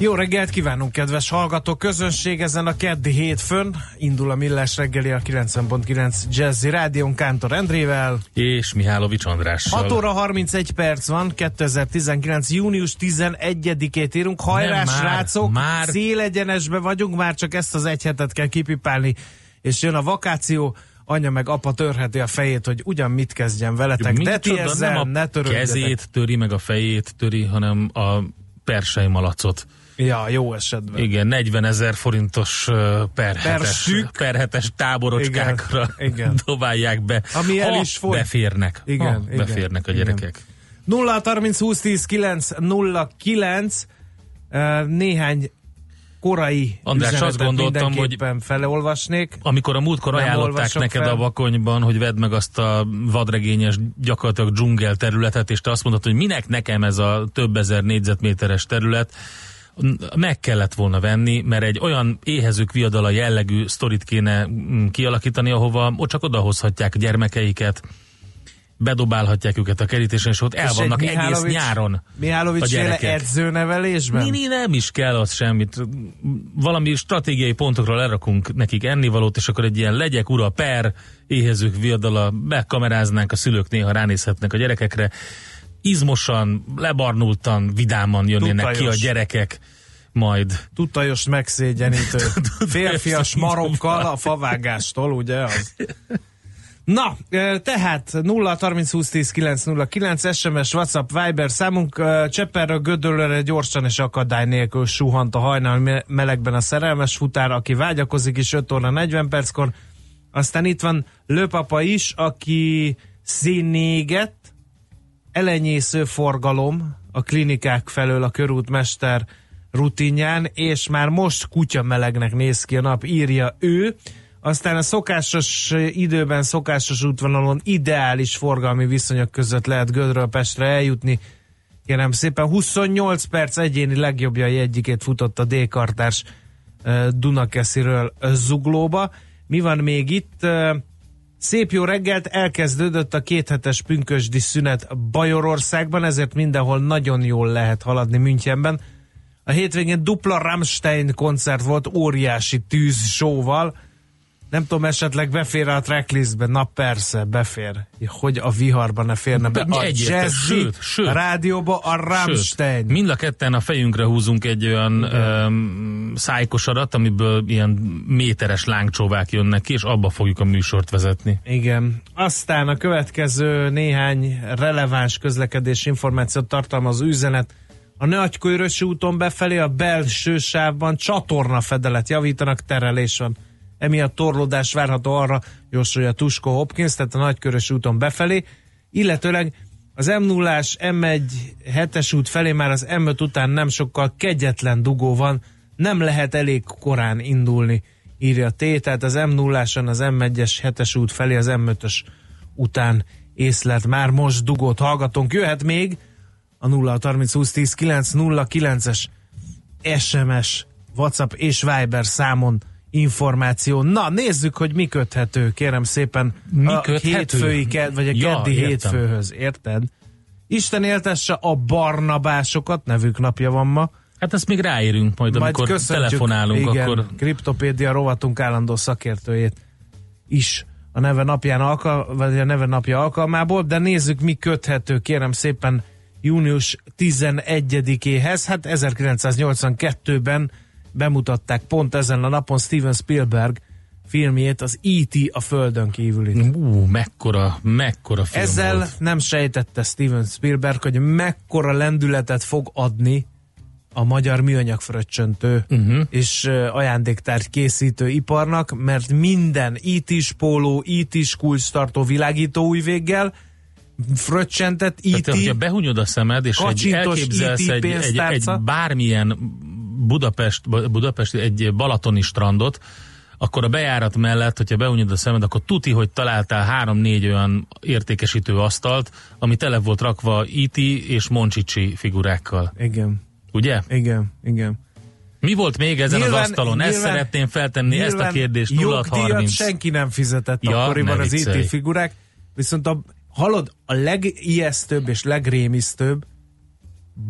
Jó reggelt kívánunk, kedves hallgató közönség! Ezen a keddi hétfőn indul a Millás reggeli a 90.9 Jazzy Rádión Kántor Endrével. És Mihálovics Andrással. 6 óra 31 perc van, 2019. június 11-ét írunk. Hajrá, srácok! már. Szélegyenesbe vagyunk, már csak ezt az egy hetet kell kipipálni, és jön a vakáció, anya meg apa törheti a fejét, hogy ugyan mit kezdjen veletek. De ti ezzel nem a ne törődjetek. kezét töri, meg a fejét töri, hanem a persei malacot. Ja, jó esetben. Igen, 40 ezer forintos ö, per hetes, Perszük. per hetes táborocskákra Igen, igen. dobálják be. Ami el ha is fogy. beférnek. Igen, ha igen, beférnek a igen. gyerekek. 0 30 20 10 9 0 9 uh, néhány korai András, azt gondoltam, mindenképpen felolvasnék. Amikor a múltkor ajánlották neked fel. a vakonyban, hogy vedd meg azt a vadregényes, gyakorlatilag dzsungel területet, és te azt mondtad, hogy minek nekem ez a több ezer négyzetméteres terület, meg kellett volna venni, mert egy olyan éhezők viadala jellegű sztorit kéne mm, kialakítani, ahova ott csak odahozhatják gyermekeiket, bedobálhatják őket a kerítésen, és ott el vannak egész nyáron. Mihálovics féle gyerekek. edzőnevelésben? Nini nem is kell az semmit. Valami stratégiai pontokra lerakunk nekik ennivalót, és akkor egy ilyen legyek ura per éhezők viadala, bekameráznánk, a szülők néha ránézhetnek a gyerekekre. Izmosan, lebarnultan, vidáman jönnének ki a gyerekek, majd Tutajos megszégyenítő. Férfias marokkal a favágástól, ugye az? Na, tehát 0 30 20 10 9 0 9 SMS, WhatsApp, Viber számunk ö, Csepperről Gödöllőre gyorsan és akadály nélkül suhant a hajnal me- melegben a szerelmes futár, aki vágyakozik is 5 óra 40 perckor. Aztán itt van Lőpapa is, aki színégett, elenyésző forgalom a klinikák felől a körútmester rutinján, és már most kutya melegnek néz ki a nap, írja ő. Aztán a szokásos időben, szokásos útvonalon ideális forgalmi viszonyok között lehet Gödről Pestre eljutni. Kérem szépen, 28 perc egyéni legjobbjai egyikét futott a D-kartárs eh, Dunakesziről eh, Zuglóba. Mi van még itt? Szép jó reggelt, elkezdődött a kéthetes pünkösdi szünet Bajorországban, ezért mindenhol nagyon jól lehet haladni Münchenben. A hétvégén dupla Rammstein koncert volt óriási tűz showval. Nem tudom, esetleg befér a tracklistbe? Na persze, befér. Hogy a viharban ne férne be. A sőt. rádióba a Rammstein. Sőt, mind a ketten a fejünkre húzunk egy olyan öm, szájkosarat, amiből ilyen méteres lángcsóvák jönnek ki, és abba fogjuk a műsort vezetni. Igen. Aztán a következő néhány releváns közlekedés információt tartalmazó üzenet. A Nagykőrösi úton befelé a belső sávban csatorna fedelet javítanak, terelés van. Emiatt torlódás várható arra, jósolja Tusko Hopkins, tehát a Nagykörösi úton befelé, illetőleg az m 0 M1 7-es út felé már az M5 után nem sokkal kegyetlen dugó van, nem lehet elég korán indulni, írja T, tehát az m 0 az M1-es 7-es út felé az M5-ös után észlelt már most dugót hallgatunk. Jöhet még a 0 30 20 10 9 0 9-es SMS, WhatsApp és Viber számon információ. Na, nézzük, hogy mi köthető, kérem szépen. Mi a köthető? hétfői, ked, vagy a Ja, keddi értem. hétfőhöz, érted? Isten éltesse a barnabásokat, nevük napja van ma. Hát ezt még ráérünk majd, Majd amikor telefonálunk, igen, akkor Kriptopédia rovatunk állandó szakértőjét is a neve napján alkal, vagy a neve napja alkalmából, de nézzük, mi köthető, kérem szépen június 11-éhez. Hát 1982-ben bemutatták pont ezen a napon Steven Spielberg filmjét, az E.T. a Földön kívüli. ú, mekkora, mekkora film Ezzel volt. nem sejtette Steven Spielberg, hogy mekkora lendületet fog adni a magyar műanyag fröccsöntő uh-huh. és ajándéktárgy készítő iparnak, mert minden IT-s póló, IT-s kulcstartó világító újvéggel, fröccsentett IT, Tehát, hogyha behunyod a szemed, és egy, elképzelsz IT egy, egy, egy bármilyen Budapest, Budapest, egy balatoni strandot, akkor a bejárat mellett, hogyha behunyod a szemed, akkor tuti, hogy találtál három-négy olyan értékesítő asztalt, ami tele volt rakva IT és Moncsicsi figurákkal. igen, Ugye? igen, igen. Mi volt még ezen Nyilván- az asztalon? Ezt nyilván- szeretném feltenni, ezt a kérdést Jogdíjat 0630. senki nem fizetett Ja, akkoriban az. IT figurák, viszont a, hallod, a legijesztőbb és legrémisztőbb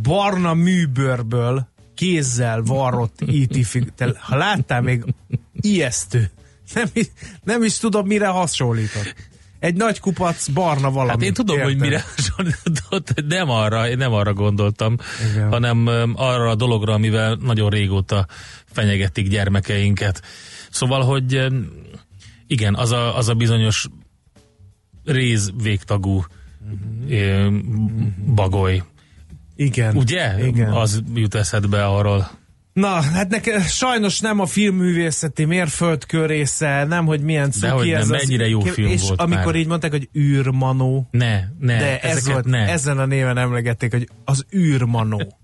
barna műbőrből kézzel varrott IT. Te, ha láttál még ijesztő. Nem, is- nem is tudom, mire hasonlított. Egy nagy kupac barna valami. Hát én tudom, érted? hogy mire hasonlított, nem arra, nem arra gondoltam, Igen. hanem arra a dologra, amivel nagyon régóta fenyegetik gyermekeinket. Szóval, hogy igen, az a, az a bizonyos réz végtagú öm, bagoly. Igen. Ugye? Igen. Az jut eszedbe arról. Na, hát nekem sajnos nem a filmművészeti mérföldkör része, nem, hogy milyen cuki Dehogy ez nem, az- mennyire jó film és volt amikor már. így mondták, hogy űrmanó, Ne, ne, de ez volt, ne. ezen a néven emlegették, hogy az űrmanó.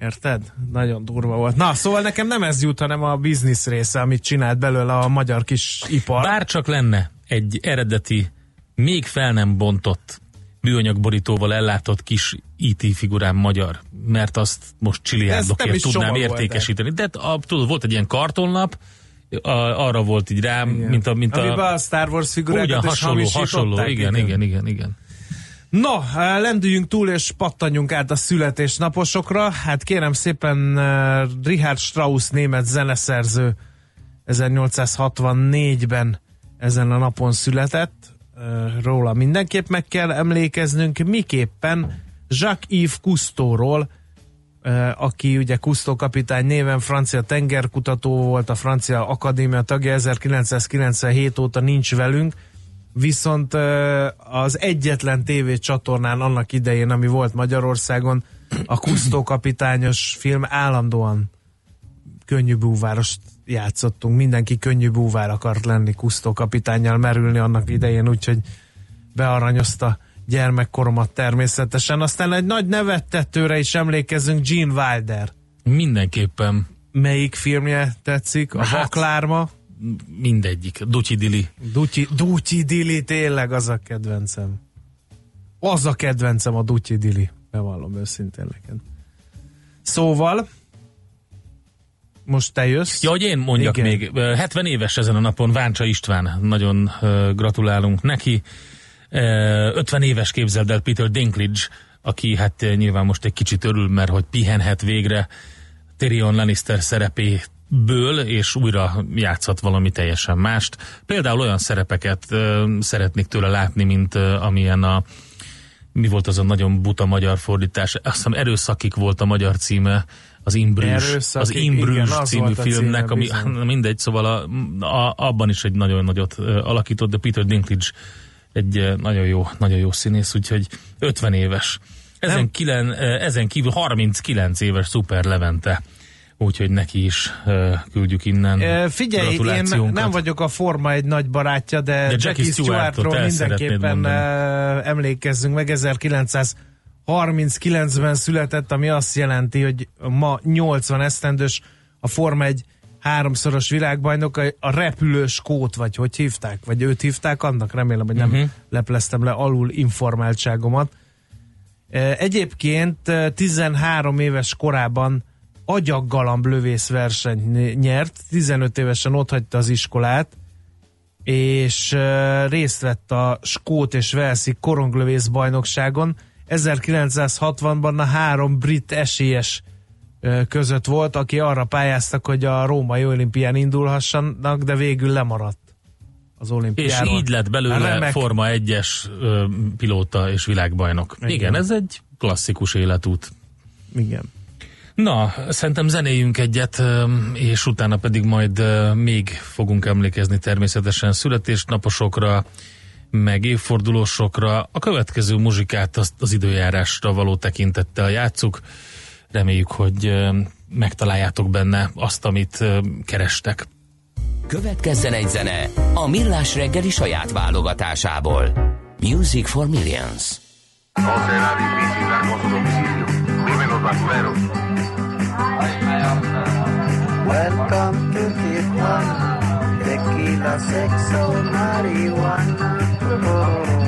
Érted? Nagyon durva volt. Na, szóval nekem nem ez jut, hanem a biznisz része, amit csinált belőle a magyar kis ipar. Bár csak lenne egy eredeti, még fel nem bontott műanyagborítóval ellátott kis IT figurám magyar, mert azt most csiliárdokért tudnám értékesíteni. De a, tudod, volt egy ilyen kartonlap, a, arra volt így rám, Igen. mint a... Mint a a Star Wars figurákat ugyan hasonló, hasonló, hamisították, igen, igen, igen, igen. No, eh, lendüljünk túl és pattanjunk át a születésnaposokra. Hát kérem szépen eh, Richard Strauss német zeneszerző 1864-ben ezen a napon született. Róla mindenképp meg kell emlékeznünk, miképpen Jacques-Yves Cousteauról, aki ugye Cousteau kapitány néven francia tengerkutató volt, a francia akadémia tagja, 1997 óta nincs velünk, viszont az egyetlen TV csatornán annak idején, ami volt Magyarországon, a Kusztó kapitányos film állandóan könnyű búvárost játszottunk. Mindenki könnyű búvár akart lenni, Kusztó kapitányjal merülni annak idején, úgyhogy bearanyozta gyermekkoromat természetesen. Aztán egy nagy nevettetőre is emlékezünk, Gene Wilder. Mindenképpen Melyik filmje tetszik? A Hát- Vaklárma? mindegyik. Dutyi Dili. Dutyi, Dutyi Dili, tényleg az a kedvencem. Az a kedvencem a Dutyi Dili. Bevallom őszintén neked. Szóval, most te jössz. Ja, hogy én mondjak Igen. még, Ö, 70 éves ezen a napon Váncsa István, nagyon gratulálunk neki. Ö, 50 éves képzeld el Peter Dinklage, aki hát nyilván most egy kicsit örül, mert hogy pihenhet végre Tyrion Lannister szerepéből, és újra játszhat valami teljesen mást. Például olyan szerepeket ö, szeretnék tőle látni, mint ö, amilyen a mi volt az a nagyon buta magyar fordítás? Azt hiszem erőszakik volt a magyar címe, az Erőszakik, az Imbrűs igen, az című filmnek, címe, ami bizony. mindegy, szóval a, a, abban is egy nagyon nagyot alakított, de Peter Dinklage egy nagyon jó, nagyon jó színész, úgyhogy 50 éves. Ezen, Nem. kilen, ezen kívül 39 éves Szuper Levente, úgyhogy neki is ö, küldjük innen E, Figyelj, én nem vagyok a Forma egy nagy barátja, de, Jackie Jackie Stewartot Stewartról mindenképpen e, emlékezzünk meg. 1939-ben született, ami azt jelenti, hogy ma 80 esztendős a Forma egy háromszoros világbajnok, a- repülős kót, vagy hogy hívták, vagy őt hívták annak, remélem, hogy nem Mhm. lepleztem le alul informáltságomat. Egyébként e, 13 éves korában agyaggalamb lövész verseny nyert, 15 évesen otthagyta az iskolát, és részt vett a Skót és Velszi koronglövész bajnokságon. 1960-ban a három brit esélyes között volt, aki arra pályáztak, hogy a római olimpián indulhassanak, de végül lemaradt az És olimpiáról. így lett belőle Remek. Forma 1-es ö, pilóta és világbajnok. Igen. Igen. Ez egy klasszikus életút. Igen. Na, szerintem zenéjünk egyet, és utána pedig majd még fogunk emlékezni természetesen születésnaposokra, meg évfordulósokra. A következő muzsikát azt az időjárásra való tekintettel játsszuk. Reméljük, hogy megtaláljátok benne azt, amit kerestek. Következzen egy zene a Millás reggeli saját válogatásából. Music for Millions. No será difícil dar con su domicilio. Viven los basureros. Welcome to Tijuana, tequila, sexo, marihuana. Welcome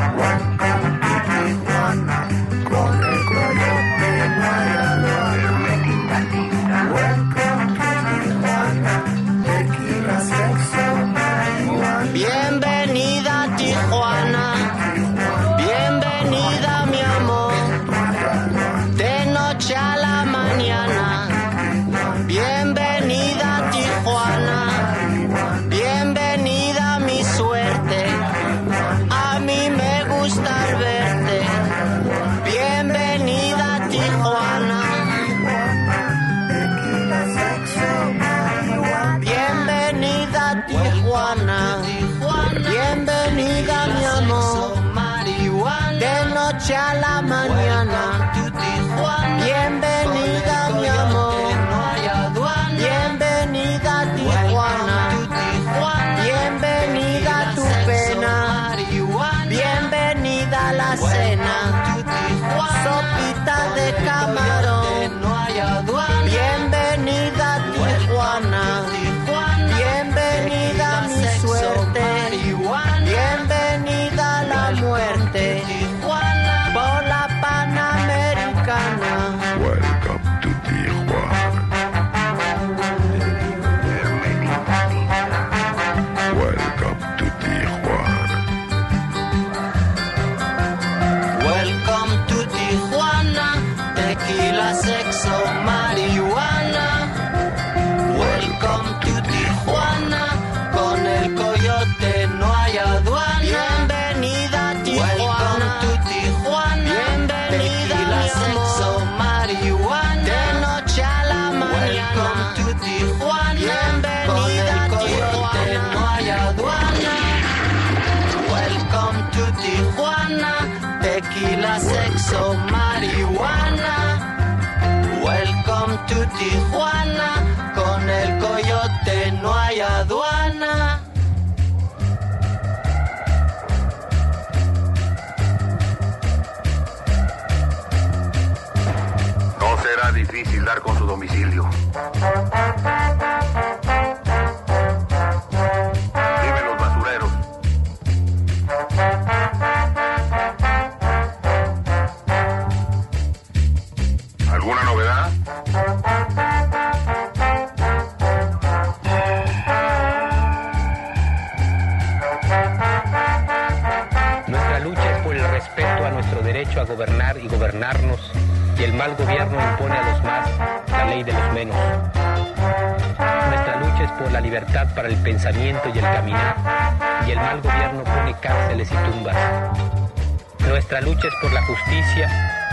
pensamiento y el caminar, y el mal gobierno pone cárceles y tumbas. Nuestra lucha es por la justicia,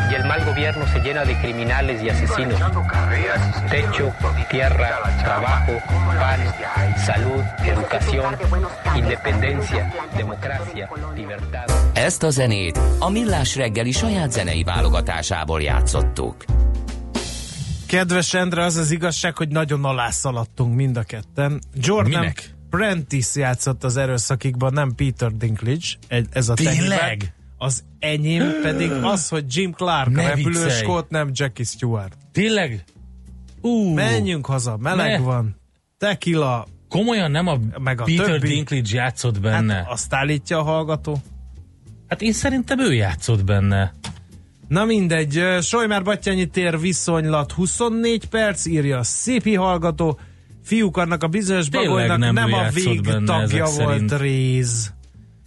y el mal gobierno se llena de criminales y asesinos. Techo, tierra, trabajo, pan, salud, educación, independencia, democracia, libertad. Ezt a zenét a Millás reggeli saját zenei válogatásából játszottuk. Kedves Endre, az az igazság, hogy nagyon alásszaladtunk mind a ketten. Jordan Minek? Prentice játszott az erőszakikban, nem Peter Dinklage. Ez a Tényleg? Az enyém pedig az, hogy Jim Clark, Ne a skót, nem Jackie Stewart. Tényleg? Ú, Menjünk haza, meleg Ne. van. Tequila, komolyan nem a, Meg a Peter többi? Dinklage játszott benne? hát azt állítja a hallgató. hát én szerintem ő játszott benne. Na mindegy, ö, Sojmár Battyányi tér viszonylat 24 perc, írja a szépi hallgató. Fiúk annak a bizonyos bagolynak nem nem, a végtagja volt szerint. réz.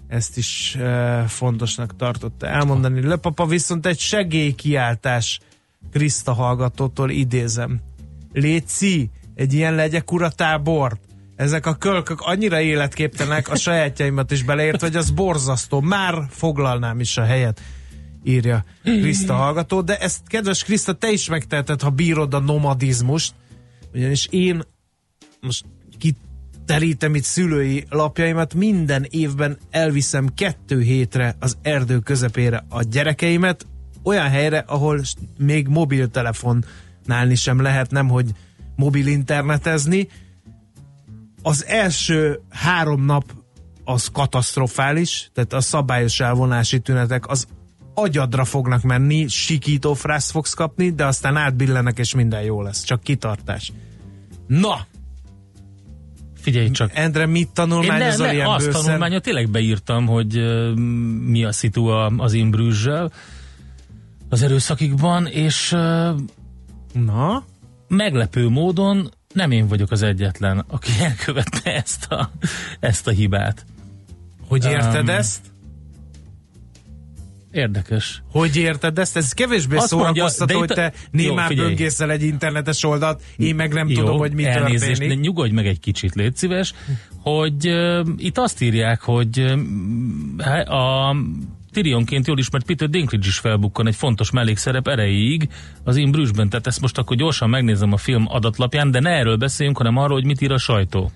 Ezt is uh, fontosnak tartotta elmondani. Lepapa viszont egy segélykiáltás Kriszta hallgatótól idézem. Léci, egy ilyen legyekura tábort. Ezek a kölkök annyira életképtelenek, a sajátjaimat is beleért, hogy az borzasztó. Már foglalnám is a helyet írja Kriszta hallgató, de ezt kedves Kriszta, te is megteheted, ha bírod a nomadizmust, ugyanis én most kiterítem itt szülői lapjaimat, minden évben elviszem kettő hétre az erdő közepére a gyerekeimet, olyan helyre, ahol még mobiltelefonnálni sem lehet, nem hogy mobil internetezni. Az első három nap az katasztrofális, tehát a szabályos elvonási tünetek az agyadra fognak menni, sikító frász fogsz kapni, de aztán átbillenek és minden jó lesz, csak kitartás. Na! Figyelj csak. Endre, mit tanulmányozol ilyen Azt bőszen? tanulmányot tényleg beírtam, hogy uh, mi a szitu a, az Imbrüzsel az erőszakikban, és uh, Na? meglepő módon nem én vagyok az egyetlen, aki elkövette ezt a, ezt a hibát. Hogy érted Um, ezt? Érdekes. Hogy érted ezt? Ez kevésbé Azt mondja, szórakoztató, de hogy te némán böngészel egy internetes oldalt, én meg nem Jó, tudom, hogy mi elnézést, történik. de nyugodj meg egy kicsit, légy szíves, hogy uh, itt azt írják, hogy uh, a Tyrionként jól ismert Peter Dinklage is felbukkan egy fontos mellékszerep erejéig az In Bruges-ben, tehát ezt most akkor gyorsan megnézem a film adatlapján, de ne erről beszéljünk, hanem arról, hogy mit ír a sajtó.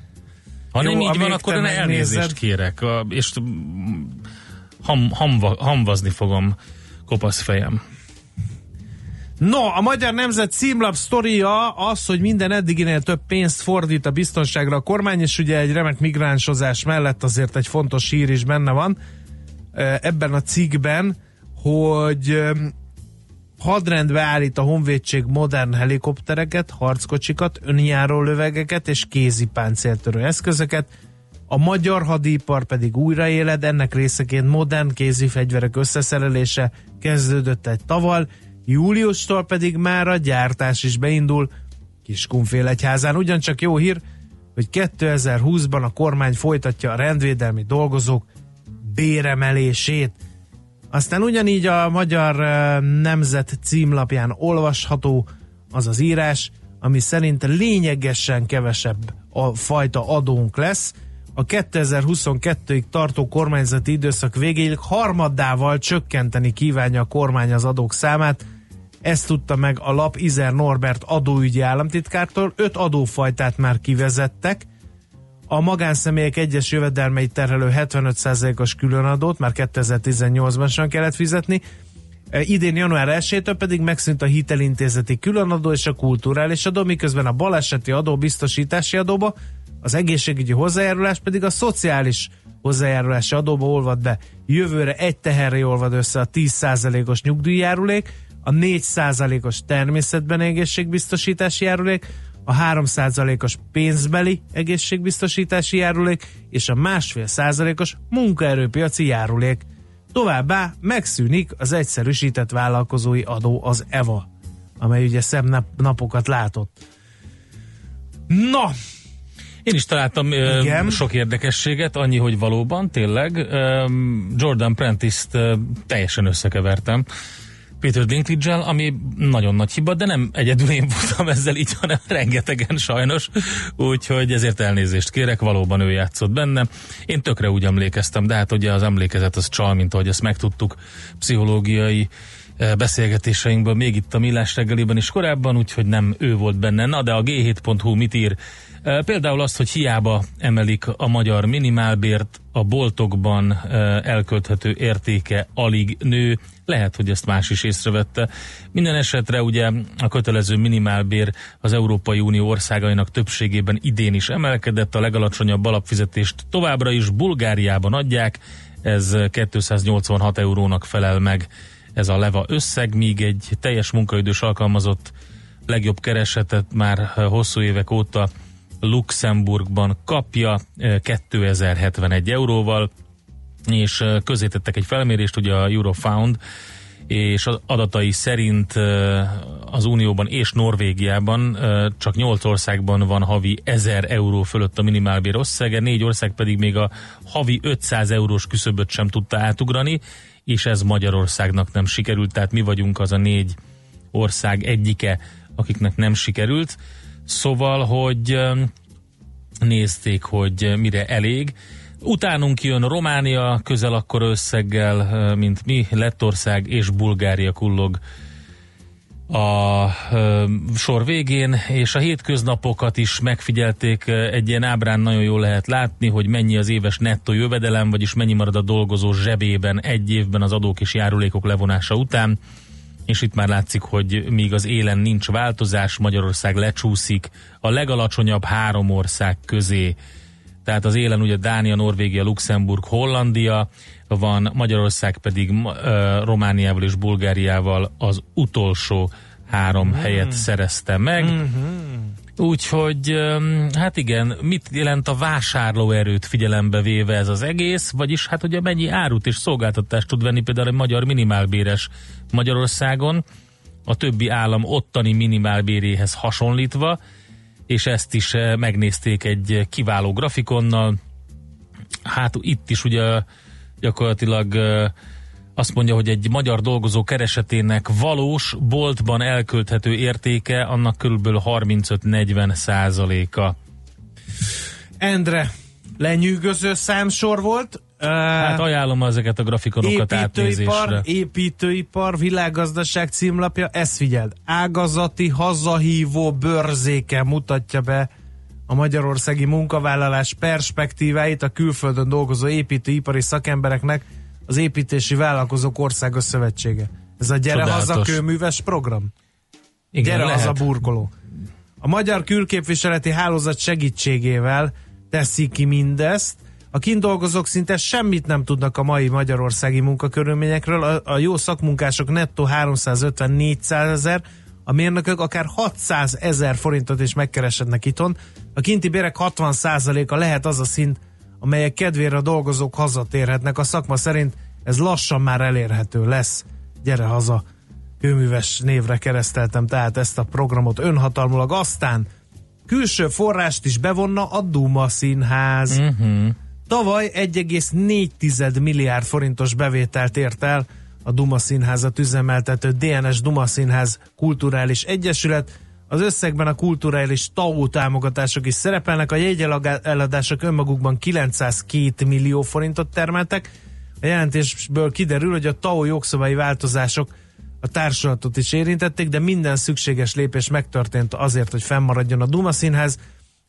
Ha Jó, nem így van, akkor megnézed- elnézést kérek, és ham, hamva, hamvazni fogom kopasz fejem. No, a Magyar Nemzet címlap sztoria az, hogy minden eddiginél több pénzt fordít a biztonságra a kormány, és ugye egy remek migránsozás mellett azért egy fontos hír is benne van ebben a cikkben, hogy hadrendbe állít a honvédség modern helikoptereket, harckocsikat, önjáró lövegeket és kézi páncéltörő eszközöket, a magyar hadipar pedig újraéled, ennek részeként modern kézi fegyverek összeszerelése kezdődött egy taval, júliustól pedig már a gyártás is beindul Kiskunfélegyházán. Ugyancsak jó hír, hogy 2020-ban a kormány folytatja a rendvédelmi dolgozók béremelését. Aztán ugyanígy a Magyar Nemzet címlapján olvasható az az írás, ami szerint lényegesen kevesebb a fajta adónk lesz. A 2022-ig tartó kormányzati időszak végéig harmadával csökkenteni kívánja a kormány az adók számát. Ezt tudta meg a lap Izer Norbert adóügyi államtitkártól. Öt adófajtát már kivezettek, a magánszemélyek egyes jövedelmeit terhelő 75%-os különadót már 2018-ban sem kellett fizetni, E, idén január 1-től pedig megszűnt a hitelintézeti különadó és a kulturális adó, miközben a baleseti adó biztosítási adóba, az egészségügyi hozzájárulás pedig a szociális hozzájárulási adóba olvad be. Jövőre egy teherre olvad össze a 10%-os nyugdíjjárulék, a 4%-os természetben egészségbiztosítási járulék, a 3%-os pénzbeli egészségbiztosítási járulék és a másfél százalékos munkaerőpiaci járulék. Továbbá megszűnik az egyszerűsített vállalkozói adó, az EVA, amely ugye szebb nap, napokat látott. Na, Én is találtam ö, Igen. sok érdekességet, annyi, hogy valóban, tényleg, ö, Jordan Prentice-t ö, teljesen összekevertem Peter dinklage ami nagyon nagy hiba, de nem egyedül én voltam ezzel így, hanem rengetegen sajnos, úgyhogy ezért elnézést kérek, valóban ő játszott benne. Én tökre úgy emlékeztem, de hát ugye az emlékezet az csal, mint ahogy ezt megtudtuk pszichológiai beszélgetéseinkből még itt a Millás reggeliben is korábban, úgyhogy nem ő volt benne. Na de a g7.hu mit ír? Például azt, hogy hiába emelik a magyar minimálbért, a boltokban elkölthető értéke alig nő, lehet, hogy ezt más is észrevette. Minden esetre ugye a kötelező minimálbér az Európai Unió országainak többségében idén is emelkedett, a legalacsonyabb alapfizetést továbbra is Bulgáriában adják, ez 286 eurónak felel meg ez a leva összeg, míg egy teljes munkaidős alkalmazott legjobb keresetet már hosszú évek óta Luxemburgban kapja eh, 2071 euróval, és eh, közzétettek egy felmérést, ugye a Eurofound, és az adatai szerint eh, az Unióban és Norvégiában eh, csak 8 országban van havi 1000 euró fölött a minimálbér összege, négy ország pedig még a havi 500 eurós küszöböt sem tudta átugrani, és ez Magyarországnak nem sikerült, tehát mi vagyunk az a négy ország egyike, akiknek nem sikerült. Szóval, hogy nézték, hogy mire elég. Utánunk jön Románia közel akkor összeggel, mint mi, Lettország és Bulgária kullog a ö, sor végén, és a hétköznapokat is megfigyelték, egy ilyen ábrán nagyon jól lehet látni, hogy mennyi az éves nettó jövedelem, vagyis mennyi marad a dolgozó zsebében egy évben az adók és járulékok levonása után, és itt már látszik, hogy míg az élen nincs változás, Magyarország lecsúszik a legalacsonyabb három ország közé. Tehát az élen ugye Dánia, Norvégia, Luxemburg, Hollandia van, Magyarország pedig ö, Romániával és Bulgáriával az utolsó három helyet szerezte meg. Úgyhogy, hát igen, mit jelent a vásárlóerőt figyelembe véve ez az egész, vagyis hát ugye mennyi árut és szolgáltatást tud venni például egy magyar minimálbéres Magyarországon, a többi állam ottani minimálbéréhez hasonlítva, és ezt is eh, megnézték egy kiváló grafikonnal. Hát itt is ugye gyakorlatilag eh, azt mondja, hogy egy magyar dolgozó keresetének valós boltban elkölthető értéke annak körülbelül 35-40 százaléka. Endre, lenyűgöző számsor volt. Hát ajánlom ezeket a grafikonokat építőipar, átnézésre. építőipar, világgazdaság címlapja, ezt figyeld, ágazati hazahívó bőrzéke mutatja be a magyarországi munkavállalás perspektíváit a külföldön dolgozó építőipari szakembereknek az Építési Vállalkozók Országos Szövetsége. Ez a Gyere Csodálatos. Haza kőműves program. Igen, Gyere lehet. haza burkoló. A magyar külképviseleti hálózat segítségével teszi ki mindezt. A kint dolgozók szinte semmit nem tudnak a mai magyarországi munkakörülményekről. A, a jó szakmunkások nettó 350-400 ezer, a mérnökök akár 600 ezer forintot is megkeresednek itthon. A kinti bérek 60%-a lehet az a szint, amelyek kedvére a dolgozók hazatérhetnek. A szakma szerint ez lassan már elérhető lesz. Gyere haza! kőműves névre kereszteltem tehát ezt a programot önhatalmulag. Aztán külső forrást is bevonna a Duma Színház. Uh-huh. Tavaly 1,4 milliárd forintos bevételt ért el a Duma Színházat üzemeltető DNS Duma Színház Kulturális Egyesület. Az összegben a kulturális TAO támogatások is szerepelnek, a jegyeladások önmagukban 902 millió forintot termeltek. A jelentésből kiderül, hogy a TAO jogszabályi változások a társulatot is érintették, de minden szükséges lépés megtörtént azért, hogy fennmaradjon a Duma Színház.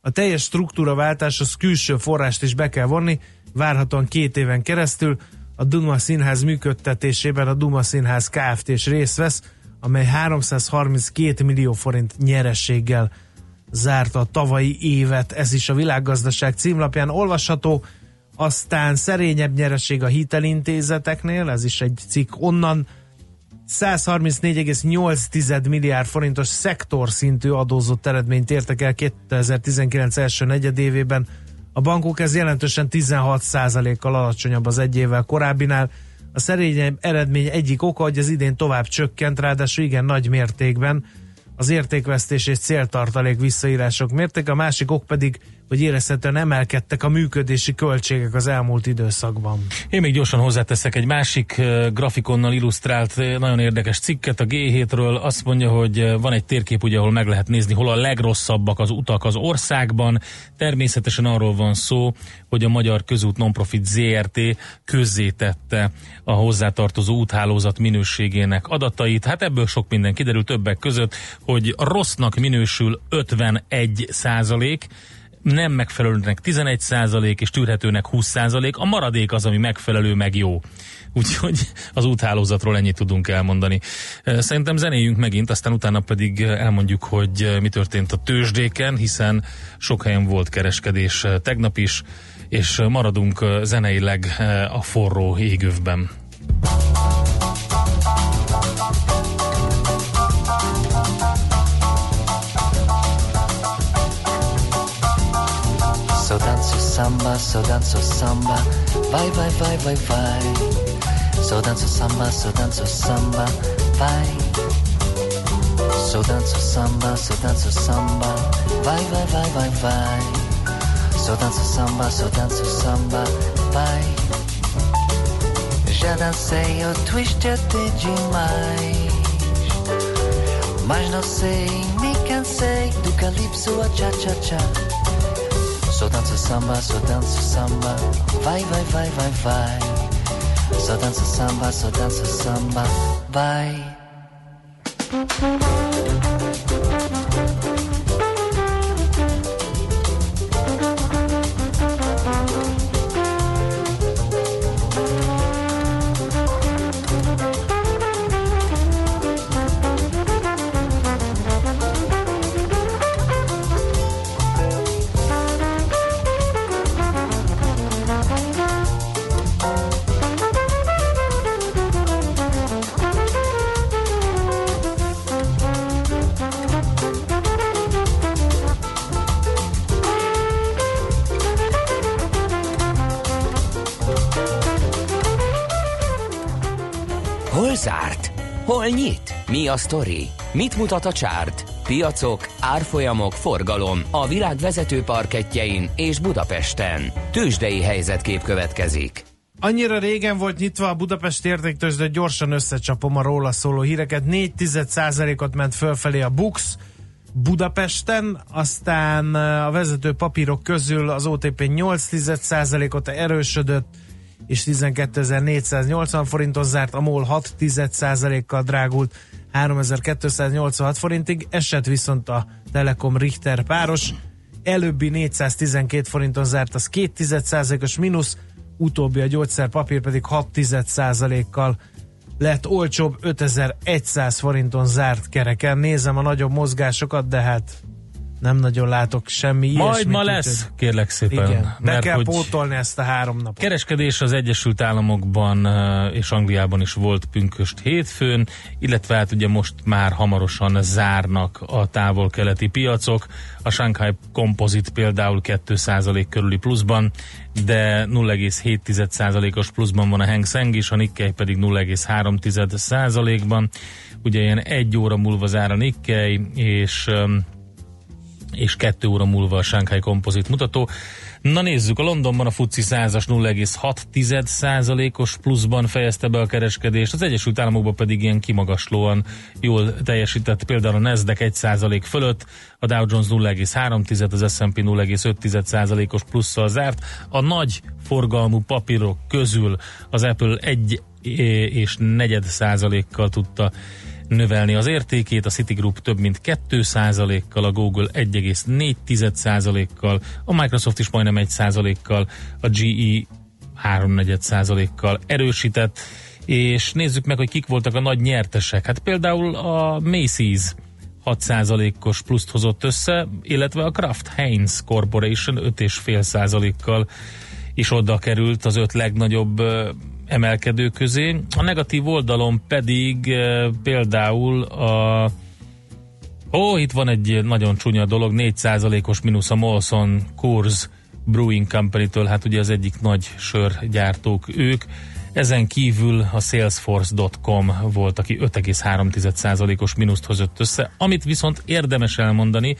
A teljes struktúraváltáshoz külső forrást is be kell vonni, várhatóan két éven keresztül. A Duma Színház működtetésében a Duma Színház Kft. is részt vesz, amely 332 millió forint nyerességgel zárta a tavalyi évet. Ez is a világgazdaság címlapján olvasható. Aztán szerényebb nyereség a hitelintézeteknél, ez is egy cikk onnan. 134,8 milliárd forintos szektor szintű adózott eredményt értek el 2019 első negyedévében. A bankok ez jelentősen 16%-kal alacsonyabb az egy évvel korábbinál. A szerényebb eredmény egyik oka, hogy az idén tovább csökkent, ráadásul igen nagy mértékben. Az értékvesztés és céltartalék visszaírások mérték, a másik ok pedig, hogy érezhetően emelkedtek a működési költségek az elmúlt időszakban. Én még gyorsan hozzáteszek egy másik uh, grafikonnal illusztrált, uh, nagyon érdekes cikket a G7-ről. Azt mondja, hogy uh, van egy térkép, ugye, ahol meg lehet nézni, hol a legrosszabbak az utak az országban. Természetesen arról van szó, hogy a Magyar Közút Nonprofit ZRT közzétette a hozzátartozó úthálózat minőségének adatait. Hát ebből sok minden kiderül többek között, hogy rossznak minősül 51 százalék, nem megfelelőnek 11 százalék és tűrhetőnek 20 százalék, a maradék az, ami megfelelő, meg jó. Úgyhogy az úthálózatról ennyit tudunk elmondani. Szerintem zenéjünk megint, aztán utána pedig elmondjuk, hogy mi történt a tőzsdéken, hiszen sok helyen volt kereskedés tegnap is, és maradunk zeneileg a forró égövben. Samba, so danzo samba, vai vai vai vai vai. So danzo samba, so danzo samba, vai. So danzo samba, so danzo samba, vai vai vai vai vai. So danzo samba, so danzo samba, vai. Já dancei o twist até demais, mas não sei me say do calypso a cha cha. So dança samba, so dance dança samba, vai vai vai vai vai. So dança samba, so dança samba, vai. Hol nyit? Mi a sztori? Mit mutat a csárt? Piacok, árfolyamok, forgalom a világ vezető parketjein és Budapesten. Tősdei helyzetkép következik. Annyira régen volt nyitva a Budapest értéktős, de gyorsan összecsapom a róla szóló híreket. 4 ot ment fölfelé a Bux Budapesten, aztán a vezető papírok közül az OTP 8 ot erősödött, és 12.480 forinton zárt, a MOL 6 kal drágult 3286 forintig, esett viszont a Telekom Richter páros, előbbi 412 forinton zárt, az 2 os mínusz, utóbbi a gyógyszerpapír pedig 6 kal lett olcsóbb, 5100 forinton zárt kereken. Nézem a nagyobb mozgásokat, de hát nem nagyon látok semmi Majd ilyesmit, ma lesz, úgyhogy- kérlek szépen. Igen, be mert kell pótolni ezt a három napot. Kereskedés az Egyesült Államokban eh, és Angliában is volt pünköst hétfőn, illetve hát ugye most már hamarosan zárnak a távol-keleti piacok. A Shanghai Composite például 2% körüli pluszban, de 0,7%-os pluszban van a Hang Seng is, a Nikkei pedig 0,3%-ban. Ugye ilyen egy óra múlva zár a Nikkei, és és 2 óra múlva a Shanghai Composite mutató. Na nézzük, a Londonban a FTSE 100-as 0,6%-os pluszban fejezte be a kereskedést, az Egyesült Államokban pedig ilyen kimagaslóan jól teljesített, például a Nasdaq 1% fölött, a Dow Jones 0,3, az S&P 0,5%-os plusszal zárt. A nagy forgalmú papírok közül az Apple 1 és negyed százalékkal tudta növelni az értékét, a Citigroup több mint 2%-kal, a Google 1,4%-kal, a Microsoft is majdnem 1%-kal, a GE 3,4%-kal erősített, és nézzük meg, hogy kik voltak a nagy nyertesek. Hát például a Macy's 6%-os pluszt hozott össze, illetve a Kraft Heinz Corporation 5,5%-kal is oda került az öt legnagyobb emelkedő közé. A negatív oldalon pedig ö, például a Ó, itt van egy nagyon csúnya dolog, 4%-os mínusz a Molson Coors Brewing Company-től, hát ugye az egyik nagy sörgyártók ők. Ezen kívül a Salesforce.com volt, aki 5,3%-os mínuszt hozott össze, amit viszont érdemes elmondani,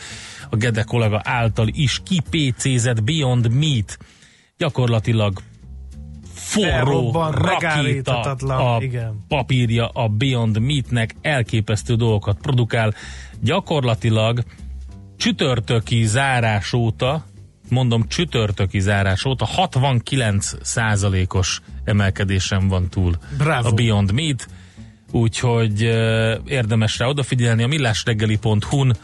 a Gede kollega által is kipécézett Beyond Meat gyakorlatilag forró rakéta a igen. papírja a Beyond Meatnek elképesztő dolgokat produkál. Gyakorlatilag csütörtöki zárás óta, mondom csütörtöki zárás óta 69 százalékos emelkedésen van túl Bravo. a Beyond Meat, úgyhogy uh, érdemes rá odafigyelni. A millásreggeli.hu-n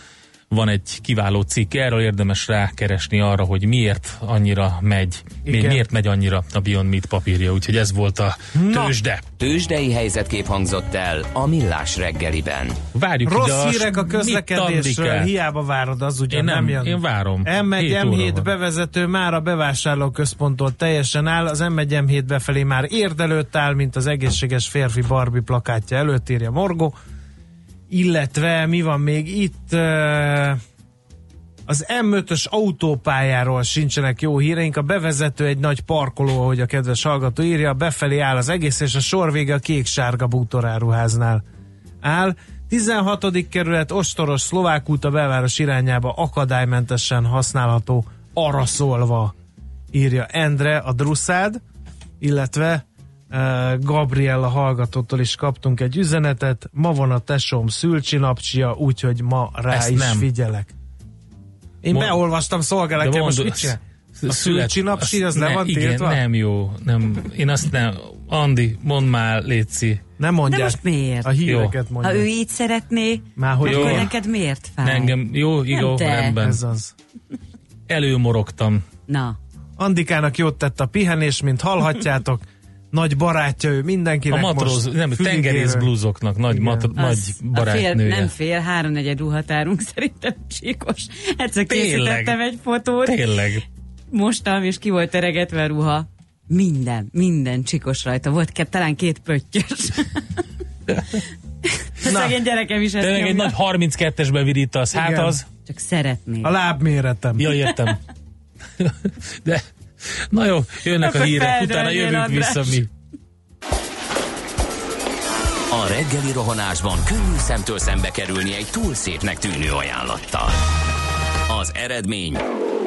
van egy kiváló cikk erről, érdemes rákeresni arra, hogy miért annyira megy, Igen. miért megy annyira a Beyond Meat papírja, úgyhogy ez volt a Na. tőzsde. Tősdei helyzetkép hangzott el a Millás reggeliben. Várjuk ide Rossz a hírek a mit közlekedésről, hiába várod, az ugyan Én nem- jön. én várom. M1, Hét óra M7 van. bevezető már a bevásárlóközponttól teljesen áll, az M1, M7 befelé már érdelőtt áll, mint az egészséges férfi Barbie plakátja előtt írja Morgó. Illetve mi van még itt? Az M5-ös autópályáról sincsenek jó híreink. A bevezető egy nagy parkoló, ahogy a kedves hallgató írja, befelé áll az egész, és a sor vége a kék-sárga bútoráruháznál áll. 16. kerület ostoros szlovák út a belváros irányába akadálymentesen használható arra szólva, írja Endre a Druszád, illetve Gabriella hallgatótól is kaptunk egy üzenetet. Ma van a tesóm szülcsinapcsia, úgyhogy ma rá Ezt is nem. figyelek. Én Mond- beolvastam szolgálatban, De most mit csinál? A szülcsinapsi, az ne, le van igen, tiltva? nem jó. Nem, én azt nem. Andi, mondd már, Léci. Nem De mondják. most miért? A híreket Ha mondják. ő így szeretné, Már hogy akkor jó. neked miért fáj? Ne, engem, jó, jó, te. rendben. Ez az. Előmorogtam. Na, Andikának jót tett a pihenés, mint hallhatjátok. Nagy barátja ő A mindenkinek matróz, most nem, tengerész blúzoknak nagy, Igen. mat, nagy a fél, barátnője. nem fél, háromnegyed ruhatárunk szerintem csíkos. Egyszer Tényleg. készítettem egy fotót, Tényleg. mostam, és ki volt teregetve a ruha. Minden, minden csikos rajta. Volt ke- talán két pöttyös. A szegény gyerekem is ezt Tényleg egy nagy 32-esbe virítasz. Hát Igen. az. Csak szeretné. A lábméretem. Ja, értem. De, na jó, jönnek a hírek, utána jövünk vissza mi. A reggeli rohanásban könnyű szemtől szembe kerülni egy túl szépnek tűnő ajánlattal. Az eredmény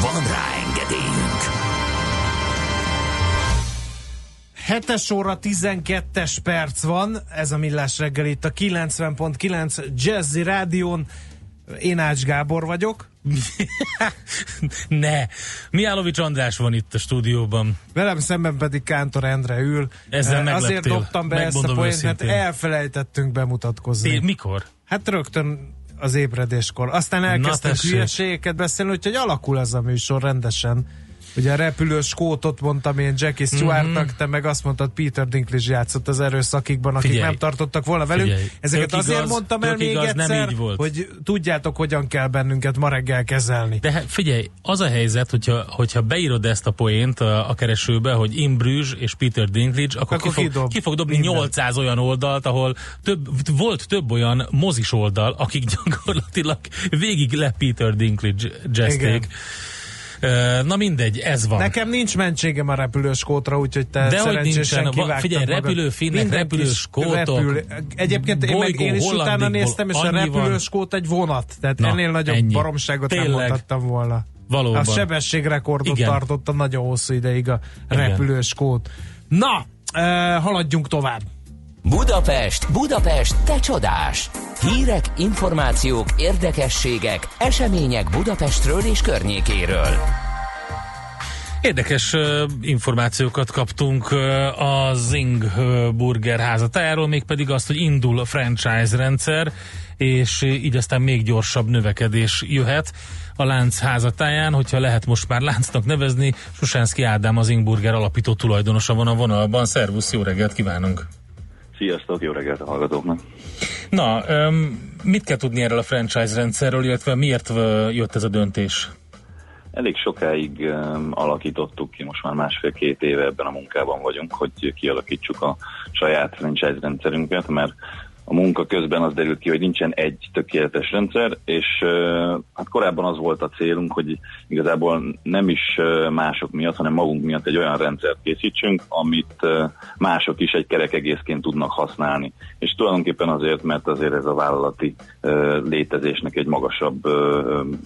Van rá engedélyünk! 7 óra 12-es perc van, ez a Millás reggel itt a 90.9 Jazzy Rádión. Én Ács Gábor vagyok. ne. Miálovics András van itt a stúdióban. Velem szemben pedig Kántor Endre ül. Ezzel megleptél. Azért dobtam be ezt a Megmondom poént, mert elfelejtettünk bemutatkozni. Té, mikor? Hát rögtön az ébredéskor. Aztán elkezdtünk hülyeségeket beszélni, úgyhogy alakul ez a műsor rendesen. Ugye a repülős skótot mondtam én Jackie Stewartnak, Mhm. te meg azt mondtad Peter Dinklage játszott az erőszakikban, akik Figyelj. nem tartottak volna velünk. Figyelj. Ezeket Tök azért igaz, mondtam el még igaz, nem egyszer, így volt. hogy tudjátok, hogyan kell bennünket ma reggel kezelni. De figyelj, az a helyzet, hogyha, hogyha beírod ezt a poént a, a keresőbe, hogy In Bruges és Peter Dinklage, akkor, Akkor ki, fog, ki fog dobni mindent. 800 olyan oldalt, ahol több, volt több olyan mozis oldal, akik gyakorlatilag végig le Peter Dinklage jazzték. Na mindegy, ez van. Nekem nincs mentségem a repülős kótra, úgyhogy te Dehogy szerencsésen nincsen. Va- figyelj, repülőfinnek, Mindenki repülős is skótok, Egyébként én, meg, én is utána néztem, és a annyi van. repülős skót egy vonat. Tehát Na, ennél nagyobb ennyi. baromságot nem Tényleg. mondhattam volna. Valóban. A sebességrekordot Igen. tartotta nagyon hosszú ideig a Igen. repülős skót. Na, eh, haladjunk tovább. Budapest, Budapest, te csodás! Hírek, információk, érdekességek, események Budapestről és környékéről. Érdekes uh, információkat kaptunk uh, a Zing Burger házatájáról, mégpedig azt, hogy indul a franchise rendszer, és így aztán még gyorsabb növekedés jöhet a lánc házatáján, hogyha lehet most már láncnak nevezni. Susánszki Ádám, az Zing Burger alapító tulajdonosa van a vonalban. Szervusz, jó reggelt kívánunk! Sziasztok, jó reggelt a hallgatóknak! Na, mit kell tudni erről a franchise rendszerről, illetve miért jött ez a döntés? Elég sokáig um, alakítottuk ki, most már másfél-két éve ebben a munkában vagyunk, hogy kialakítsuk a saját franchise rendszerünket, mert a munka közben az derült ki, hogy nincsen egy tökéletes rendszer, és hát korábban az volt a célunk, hogy igazából nem is mások miatt, hanem magunk miatt egy olyan rendszert készítsünk, amit mások is egy kerek egészként tudnak használni. És tulajdonképpen azért, mert azért ez a vállalati létezésnek egy magasabb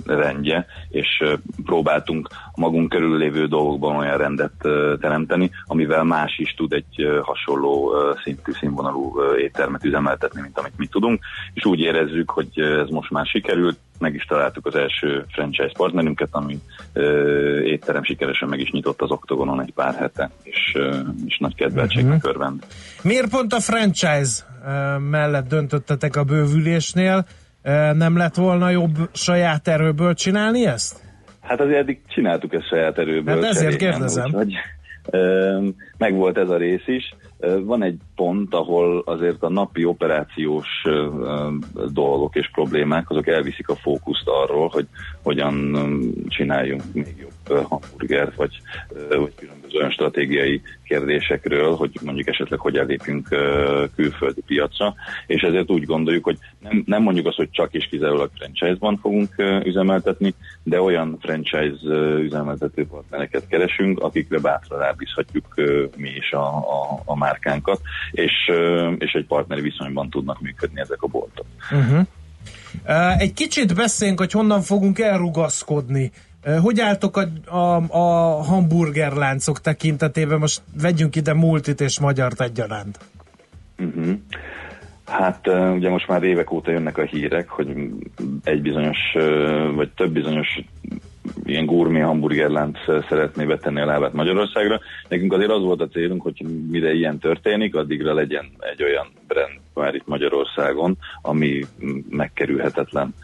rendje, és próbáltunk magunk körül lévő dolgokban olyan rendet teremteni, amivel más is tud egy hasonló szintű színvonalú éttermet üzemeltetni, mint amit mi tudunk, és úgy érezzük, hogy ez most már sikerült, meg is találtuk az első franchise partnerünket, ami uh, étterem sikeresen meg is nyitott az Oktogonon egy pár hete, és, uh, és nagy kedveltségnek uh-huh. örvend. Miért pont a franchise mellett döntöttetek a bővülésnél? Nem lett volna jobb saját erőből csinálni ezt? Hát azért eddig csináltuk ezt saját erőből. Hát ezért cserényen, kérdezem. Úgyhogy, meg volt ez a rész is. Van egy pont, ahol azért a napi operációs dolgok és problémák, azok elviszik a fókuszt arról, hogy hogyan csináljunk még jobb hamburgert, vagy, vagy különböző olyan stratégiai kérdésekről, hogy mondjuk esetleg hogyan lépjünk külföldi piacra, és ezért úgy gondoljuk, hogy nem, nem mondjuk azt, hogy csak és kizárólag franchise-ban fogunk üzemeltetni, de olyan franchise üzemeltető partnereket keresünk, akikre bátran rábízhatjuk mi is a, a, a márkánkat, és, és egy partneri viszonyban tudnak működni ezek a boltok. Uh-huh. Egy kicsit beszéljünk, hogy honnan fogunk elrugaszkodni. Hogy álltok a, a, a hamburgerláncok tekintetében? Most vegyünk ide multit és magyart egyaránt. Uh-huh. Hát ugye most már évek óta jönnek a hírek, hogy egy bizonyos, vagy több bizonyos ilyen gurmé hamburgerlánc szeretné betenni a lábát Magyarországra. Nekünk azért az volt a célunk, hogy mire ilyen történik, addigra legyen egy olyan brand már itt Magyarországon, ami megkerülhetetlen.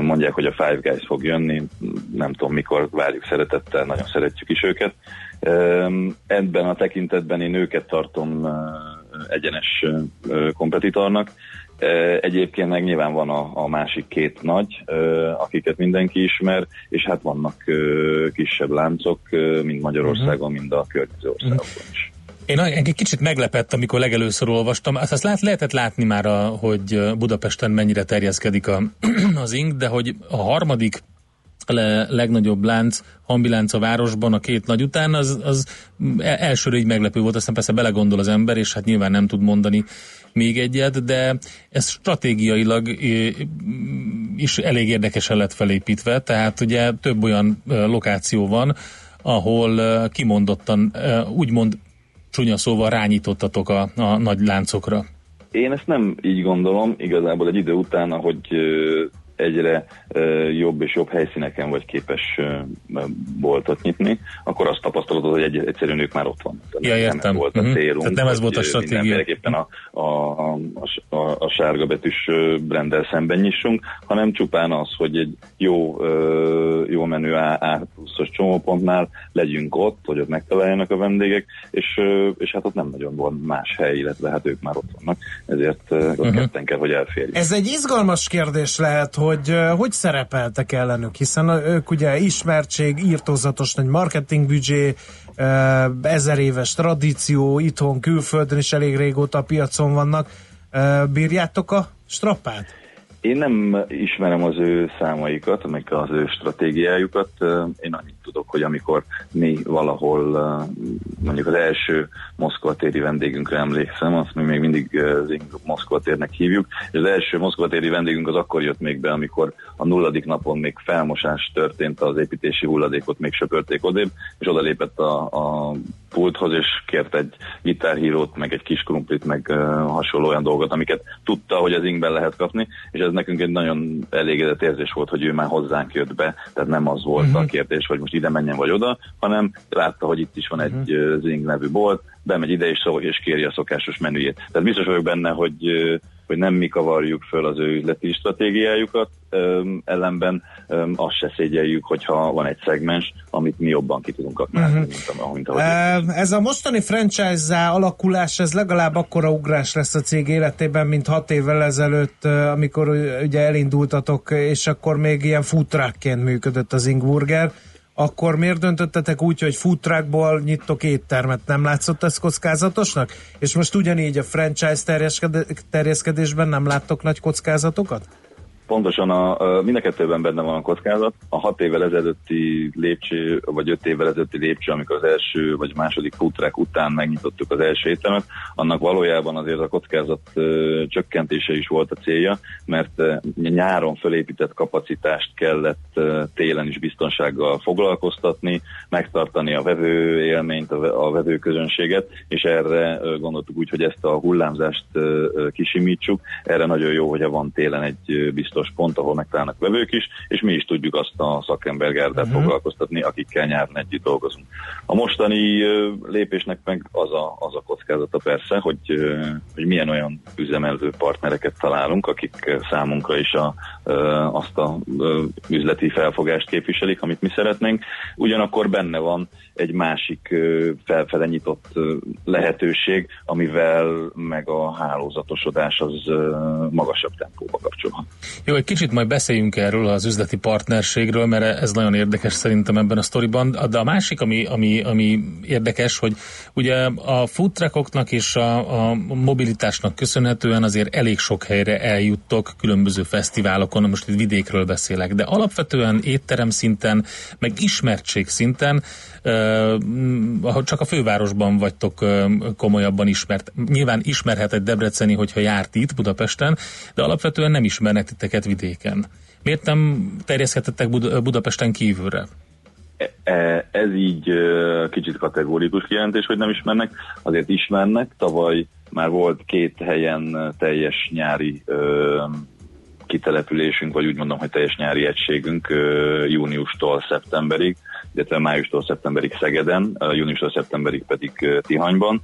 Mondják, hogy a Five Guys fog jönni, nem tudom mikor, várjuk szeretettel, nagyon szeretjük is őket. Ebben a tekintetben én őket tartom egyenes kompetitornak, Egyébként meg nyilván van a, a másik két nagy, akiket mindenki ismer, és hát vannak kisebb láncok, mind Magyarországon, mind a környező országokban is. Én egy kicsit meglepett, amikor legelőször olvastam. Azt, azt lát, lehetett látni már, a, hogy Budapesten mennyire terjeszkedik a, az ing, de hogy a harmadik le, legnagyobb lánc, hambilánc a városban a két nagy után, az, az elsőre így meglepő volt, aztán persze belegondol az ember, és hát nyilván nem tud mondani még egyet, de ez stratégiailag is elég érdekesen lett felépítve, tehát ugye több olyan lokáció van, ahol kimondottan, úgymond csúnya szóval rányítottatok a, a nagy láncokra. Én ezt nem így gondolom, igazából egy idő után, ahogy egyre jobb és jobb helyszíneken vagy képes boltot nyitni, akkor azt tapasztalod, hogy egy, egyszerűen ők már ott vannak. Ja, értem. Nem volt a uh-huh. célunk. Tehát nem ez volt a stratégia. Mindenképpen a, a, a, a, a sárga betűs brendel szemben nyissunk, hanem csupán az, hogy egy jó, jó menő A, pluszos csomópontnál legyünk ott, hogy ott megtaláljanak a vendégek, és, és hát ott nem nagyon van más hely, illetve hát ők már ott vannak, ezért uh-huh. ketten kell, hogy elférjünk. Ez egy izgalmas kérdés lehet, hogy hogy hogy szerepeltek ellenük, hiszen ők ugye ismertség, írtózatos nagy marketingbüdzsé, ezer éves tradíció, itthon, külföldön is elég régóta a piacon vannak. Bírjátok a strappát? Én nem ismerem az ő számaikat, meg az ő stratégiájukat. Én annyit tudok, hogy amikor mi valahol mondjuk az első Moszkva téri vendégünkre emlékszem, azt mi még mindig Moszkva térnek hívjuk, és az első Moszkva téri vendégünk az akkor jött még be, amikor a nulladik napon még felmosás történt, az építési hulladékot még söpörték odébb, és odalépett a, a pulthoz, és kért egy gitárhírót, meg egy kis krumplit, meg uh, hasonló olyan dolgot, amiket tudta, hogy az ingben lehet kapni, és ez nekünk egy nagyon elégedett érzés volt, hogy ő már hozzánk jött be, tehát nem az volt uh-huh. a mhm. kérdés, hogy most ide menjen vagy oda, hanem látta, hogy itt is van egy uh-huh. Zing nevű bolt, bemegy ide és, szó, és kéri a szokásos menüjét. Tehát biztos vagyok benne, hogy hogy nem mi kavarjuk föl az ő üzleti stratégiájukat, ellenben azt se szégyeljük, hogyha van egy szegmens, amit mi jobban ki tudunk aknázni, uh-huh. mint, mint ahogy Ez a mostani franchise alakulás, ez legalább akkora ugrás lesz a cég életében, mint hat évvel ezelőtt, amikor ugye elindultatok, és akkor még ilyen futrákként működött az Ingburger akkor miért döntöttetek úgy, hogy food truckból nyittok éttermet? Nem látszott ez kockázatosnak? És most ugyanígy a franchise terjeszkedésben nem láttok nagy kockázatokat? Pontosan a, a mind a kettőben benne van a kockázat. A hat évvel ezelőtti lépcső, vagy öt évvel ezelőtti lépcső, amikor az első vagy második futrák után megnyitottuk az első éttermet, annak valójában azért a kockázat ö, csökkentése is volt a célja, mert ö, nyáron fölépített kapacitást kellett ö, télen is biztonsággal foglalkoztatni, megtartani a vevő élményt, a, a vevő közönséget, és erre ö, gondoltuk úgy, hogy ezt a hullámzást ö, kisimítsuk. Erre nagyon jó, hogyha van télen egy biztos biztos pont, ahol megtalálnak vevők is, és mi is tudjuk azt a szakembergárdát uh-huh. foglalkoztatni, akikkel nyáron együtt dolgozunk. A mostani lépésnek meg az a, az a kockázata persze, hogy, hogy milyen olyan üzemelő partnereket találunk, akik számunkra is a, azt a üzleti felfogást képviselik, amit mi szeretnénk. Ugyanakkor benne van egy másik felfele nyitott lehetőség, amivel meg a hálózatosodás az magasabb tempóba kapcsolhat. Jó, egy kicsit majd beszéljünk erről az üzleti partnerségről, mert ez nagyon érdekes szerintem ebben a sztoriban. De a másik, ami, ami, ami érdekes, hogy ugye a food és a, a mobilitásnak köszönhetően azért elég sok helyre eljuttok különböző fesztiválokon, most itt vidékről beszélek, de alapvetően étterem szinten, meg ismertség szinten csak a fővárosban vagytok komolyabban ismert. Nyilván ismerhet egy Debreceni, hogyha járt itt Budapesten, de alapvetően nem ismernek titeket vidéken. Miért nem terjeszthetettek Bud- Budapesten kívülre? E, ez így kicsit kategórikus kijelentés, hogy nem ismernek, azért ismernek. Tavaly már volt két helyen teljes nyári kitelepülésünk, vagy úgy mondom, hogy teljes nyári egységünk júniustól szeptemberig, illetve májustól szeptemberig Szegeden, júniustól szeptemberig pedig Tihanyban.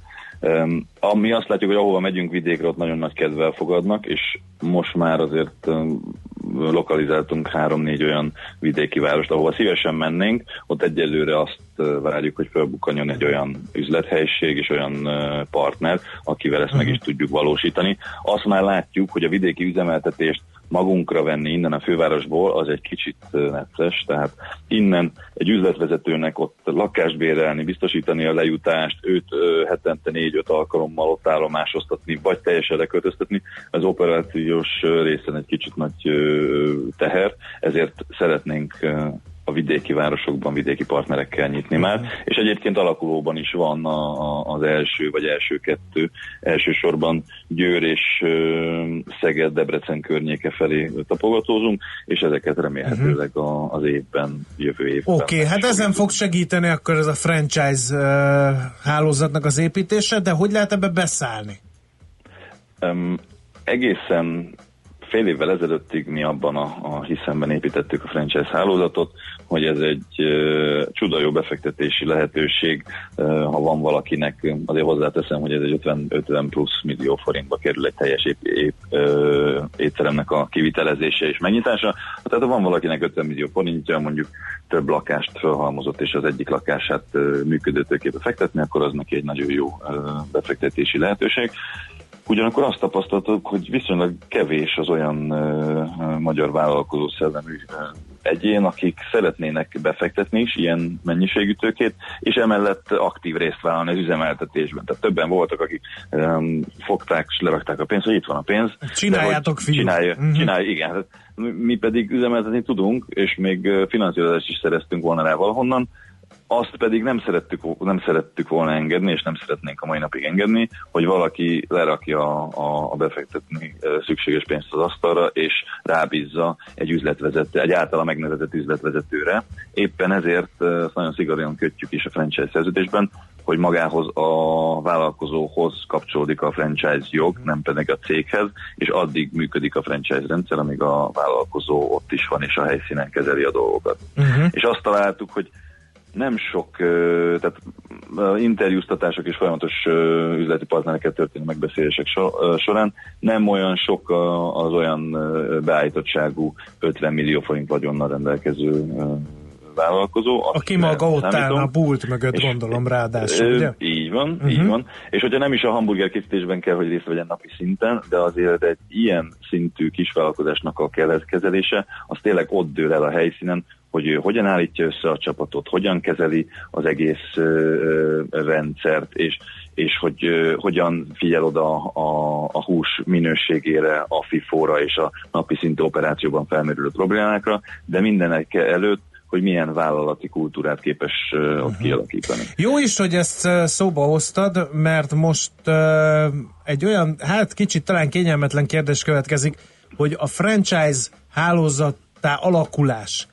Ami azt látjuk, hogy ahova megyünk vidékre, ott nagyon nagy kedvel fogadnak, és most már azért lokalizáltunk három-négy olyan vidéki várost, ahova szívesen mennénk, ott egyelőre azt várjuk, hogy felbukkanjon egy olyan üzlethelyiség és olyan partner, akivel ezt meg is tudjuk valósítani. Azt már látjuk, hogy a vidéki üzemeltetést magunkra venni innen a fővárosból, az egy kicsit necces, tehát innen egy üzletvezetőnek ott lakást bérelni, biztosítani a lejutást, őt hetente négy-öt alkalommal ott állomásoztatni, vagy teljesen leköltöztetni, az operációs részen egy kicsit nagy teher, ezért szeretnénk a vidéki városokban vidéki partnerekkel nyitni már, és egyébként alakulóban is van a, a, az első vagy első kettő, elsősorban Győr és Szeged, Debrecen környéke felé tapogatózunk, és ezeket remélhetőleg a, az évben, jövő évben. Oké, okay, hát ezen fog segíteni akkor ez a franchise uh, hálózatnak az építése, de hogy lehet ebbe beszállni? Um, egészen fél évvel ezelőttig mi abban a, a hiszemben építettük a franchise hálózatot, hogy ez egy uh, csuda jó befektetési lehetőség, uh, ha van valakinek, azért hozzáteszem, hogy ez egy 50, 50 plusz millió forintba kerül egy teljes ép, ép, uh, étteremnek a kivitelezése és megnyitása. Tehát ha van valakinek 50 millió forintja, mondjuk több lakást felhalmozott, és az egyik lakását uh, működőtőképe fektetni, akkor az neki egy nagyon jó uh, befektetési lehetőség. Ugyanakkor azt tapasztaltuk, hogy viszonylag kevés az olyan uh, magyar vállalkozó szellemű uh, egyén, akik szeretnének befektetni is ilyen mennyiségű tőkét, és emellett aktív részt vállalni az üzemeltetésben. Tehát többen voltak, akik um, fogták és lerakták a pénzt, hogy itt van a pénz. Csináljátok, fiúk. Csinálja, uh-huh. csinálja, igen. Hát mi pedig üzemeltetni tudunk, és még finanszírozást is szereztünk volna rá valahonnan, azt pedig nem szerettük, nem szerettük volna engedni, és nem szeretnénk a mai napig engedni, hogy valaki lerakja a, a befektetni szükséges pénzt az asztalra, és rábízza egy üzletvezető, egy általa megnevezett üzletvezetőre. Éppen ezért ezt nagyon szigorúan kötjük is a franchise szerződésben, hogy magához a vállalkozóhoz kapcsolódik a franchise jog, nem pedig a céghez, és addig működik a franchise rendszer, amíg a vállalkozó ott is van, és a helyszínen kezeli a dolgokat. Uh-huh. És azt találtuk, hogy nem sok, tehát interjúztatások és folyamatos üzleti partnereket történő megbeszélések során nem olyan sok az olyan beállítottságú 50 millió forint vagyonnal rendelkező vállalkozó. Aki maga ott áll a bult mögött, és, gondolom ráadásul, ugye? Így van, uh-huh. így van. És hogyha nem is a hamburger készítésben kell, hogy részt vegyen napi szinten, de azért egy ilyen szintű kisvállalkozásnak a kezelése, az tényleg ott dől el a helyszínen, hogy ő hogyan állítja össze a csapatot, hogyan kezeli az egész rendszert, és, és hogy hogyan figyel oda a, a hús minőségére, a FIFO-ra és a napi szintű operációban felmerülő problémákra, de mindenek előtt hogy milyen vállalati kultúrát képes uh, ott uh-huh. kialakítani. Jó is, hogy ezt szóba hoztad, mert most uh, egy olyan, hát kicsit talán kényelmetlen kérdés következik, hogy a franchise hálózattá alakulás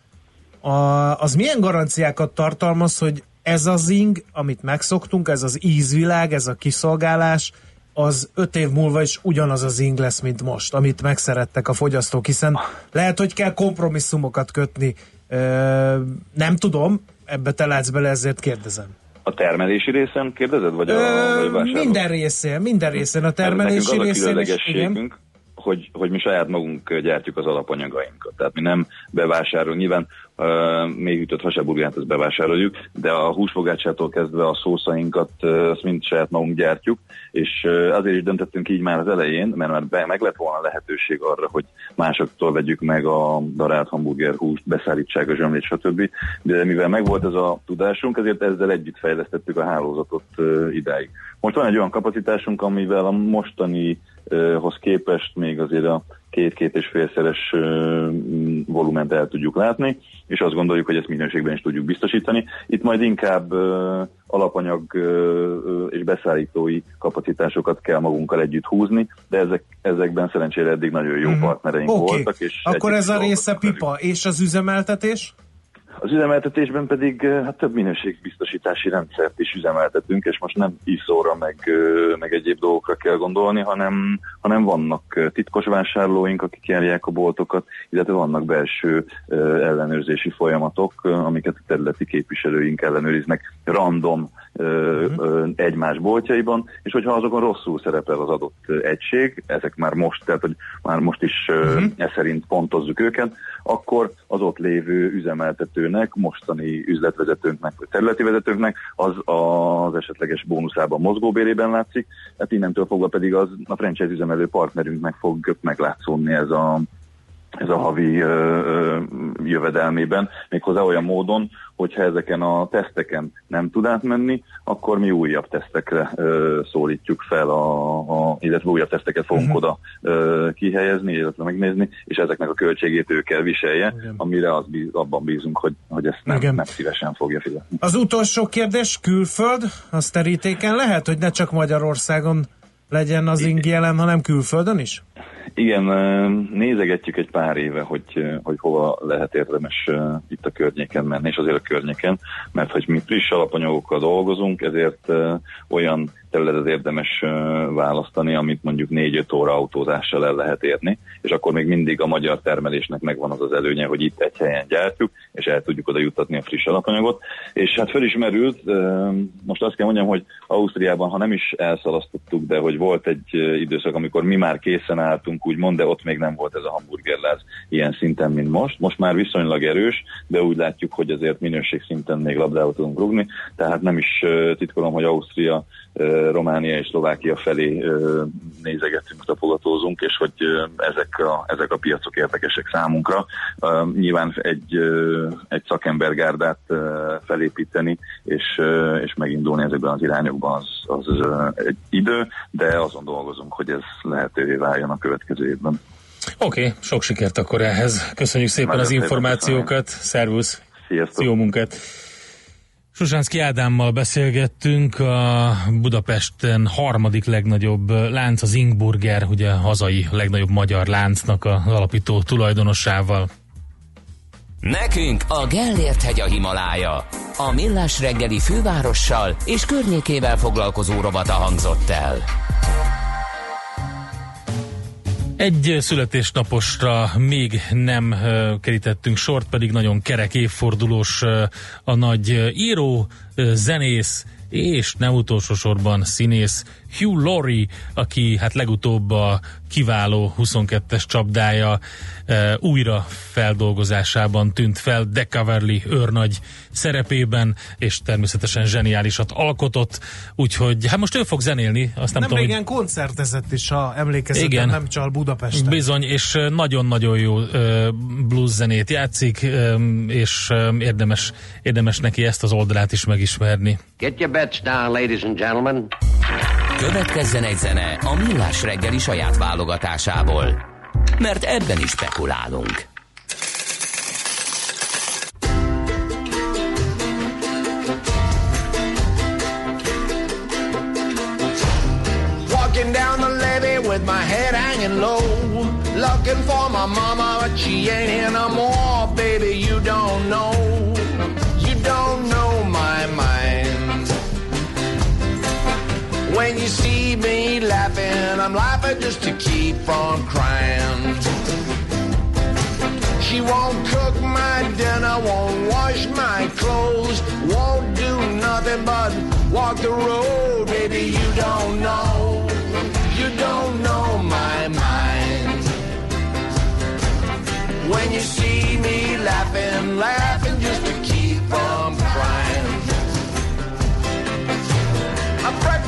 a, az milyen garanciákat tartalmaz, hogy ez az ing, amit megszoktunk, ez az ízvilág, ez a kiszolgálás, az öt év múlva is ugyanaz az ing lesz, mint most, amit megszerettek a fogyasztók, hiszen lehet, hogy kell kompromisszumokat kötni. nem tudom, ebbe te látsz bele, ezért kérdezem. A termelési részen kérdezed, vagy a, Ö, vagy a Minden részén, minden részén a termelési részén is, igen hogy, hogy mi saját magunk gyártjuk az alapanyagainkat. Tehát mi nem bevásárolunk. Nyilván uh, még ütött hasaburgát, ezt bevásároljuk, de a húsfogácsától kezdve a szószainkat, uh, azt mind saját magunk gyártjuk, és uh, azért is döntöttünk így már az elején, mert már be, meg lett volna lehetőség arra, hogy másoktól vegyük meg a darált hamburger húst, beszállítsák a zsömlét, stb. De mivel megvolt ez a tudásunk, ezért ezzel együtt fejlesztettük a hálózatot uh, idáig. Most van egy olyan kapacitásunk, amivel a mostanihoz képest még azért a két-két és félszeres volument el tudjuk látni, és azt gondoljuk, hogy ezt minőségben is tudjuk biztosítani. Itt majd inkább alapanyag és beszállítói kapacitásokat kell magunkkal együtt húzni, de ezek, ezekben szerencsére eddig nagyon jó mm. partnereink okay. voltak. És Akkor ez a része pipa, velük. és az üzemeltetés? Az üzemeltetésben pedig hát több minőségbiztosítási rendszert is üzemeltetünk, és most nem iszóra meg, meg egyéb dolgokra kell gondolni, hanem, hanem vannak titkos vásárlóink, akik járják a boltokat, illetve vannak belső ellenőrzési folyamatok, amiket a területi képviselőink ellenőriznek random uh-huh. egymás boltjaiban, és hogyha azokon rosszul szerepel az adott egység, ezek már most, tehát hogy már most is uh-huh. e szerint pontozzuk őket, akkor az ott lévő üzemeltetőnek, mostani üzletvezetőnknek vagy területi vezetőnknek az az esetleges bónuszában mozgóbérében látszik, hát innentől fogva pedig az a franchise üzemelő partnerünknek fog meglátszódni ez a ez a havi ö, ö, jövedelmében, méghozzá olyan módon, hogyha ezeken a teszteken nem tud átmenni, akkor mi újabb tesztekre ö, szólítjuk fel, a, a, illetve újabb teszteket fogunk uh-huh. oda ö, kihelyezni, illetve megnézni, és ezeknek a költségét ő kell viselje, Igen. amire az bíz, abban bízunk, hogy, hogy ezt nem, nem szívesen fogja fizetni. Az utolsó kérdés, külföld, az terítéken lehet, hogy ne csak Magyarországon legyen az ing jelen, hanem külföldön is? Igen, nézegetjük egy pár éve, hogy, hogy hova lehet érdemes itt a környéken menni, és azért a környéken, mert hogy mi friss alapanyagokkal dolgozunk, ezért olyan területet érdemes választani, amit mondjuk 4-5 óra autózással el lehet érni, és akkor még mindig a magyar termelésnek megvan az az előnye, hogy itt egy helyen gyártjuk, és el tudjuk oda juttatni a friss alapanyagot. És hát felismerült, most azt kell mondjam, hogy Ausztriában, ha nem is elszalasztottuk, de hogy volt egy időszak, amikor mi már készen álltunk, úgymond, de ott még nem volt ez a hamburgerláz ilyen szinten, mint most. Most már viszonylag erős, de úgy látjuk, hogy azért minőség szinten még labdába tudunk rugni, tehát nem is titkolom, hogy Ausztria Románia és Szlovákia felé nézegetünk, tapogatózunk, és hogy ezek a, ezek a piacok érdekesek számunkra. Nyilván egy, egy szakembergárdát felépíteni, és, és megindulni ezekben az irányokban az, az egy idő, de azon dolgozunk, hogy ez lehetővé váljon a következő évben. Oké, okay, sok sikert akkor ehhez. Köszönjük szépen Nagyon az információkat. Szervusz! Sziasztok! Jó munkát! Susánszki Ádámmal beszélgettünk, a Budapesten harmadik legnagyobb lánc, az Ingburger, ugye a hazai legnagyobb magyar láncnak az alapító tulajdonosával. Nekünk a Gellért hegy a Himalája. A Millás reggeli fővárossal és környékével foglalkozó rovata hangzott el. Egy születésnaposra még nem kerítettünk sort, pedig nagyon kerek évfordulós a nagy író, zenész és nem utolsó sorban színész Hugh Laurie, aki hát legutóbb a kiváló 22-es csapdája e, újra feldolgozásában tűnt fel De Caverly őrnagy szerepében, és természetesen zseniálisat alkotott, úgyhogy hát most ő fog zenélni. Azt nem, nem tudom, igen, hogy... koncertezett is, a emlékezetem igen, nem csal Budapesten. Bizony, és nagyon-nagyon jó uh, blues zenét játszik, um, és um, érdemes, érdemes neki ezt az oldalát is megismerni. Get your bets down, ladies and gentlemen. Következzen egy zene a Millás reggeli saját válogatásából, mert ebben is spekulálunk. Walking down the levee with my head hanging low Looking for my mama, but she ain't here no more Baby, you don't know When you see me laughing, I'm laughing just to keep from crying. She won't cook my dinner, won't wash my clothes, won't do nothing but walk the road. Baby, you don't know, you don't know my mind. When you see me laughing, laugh.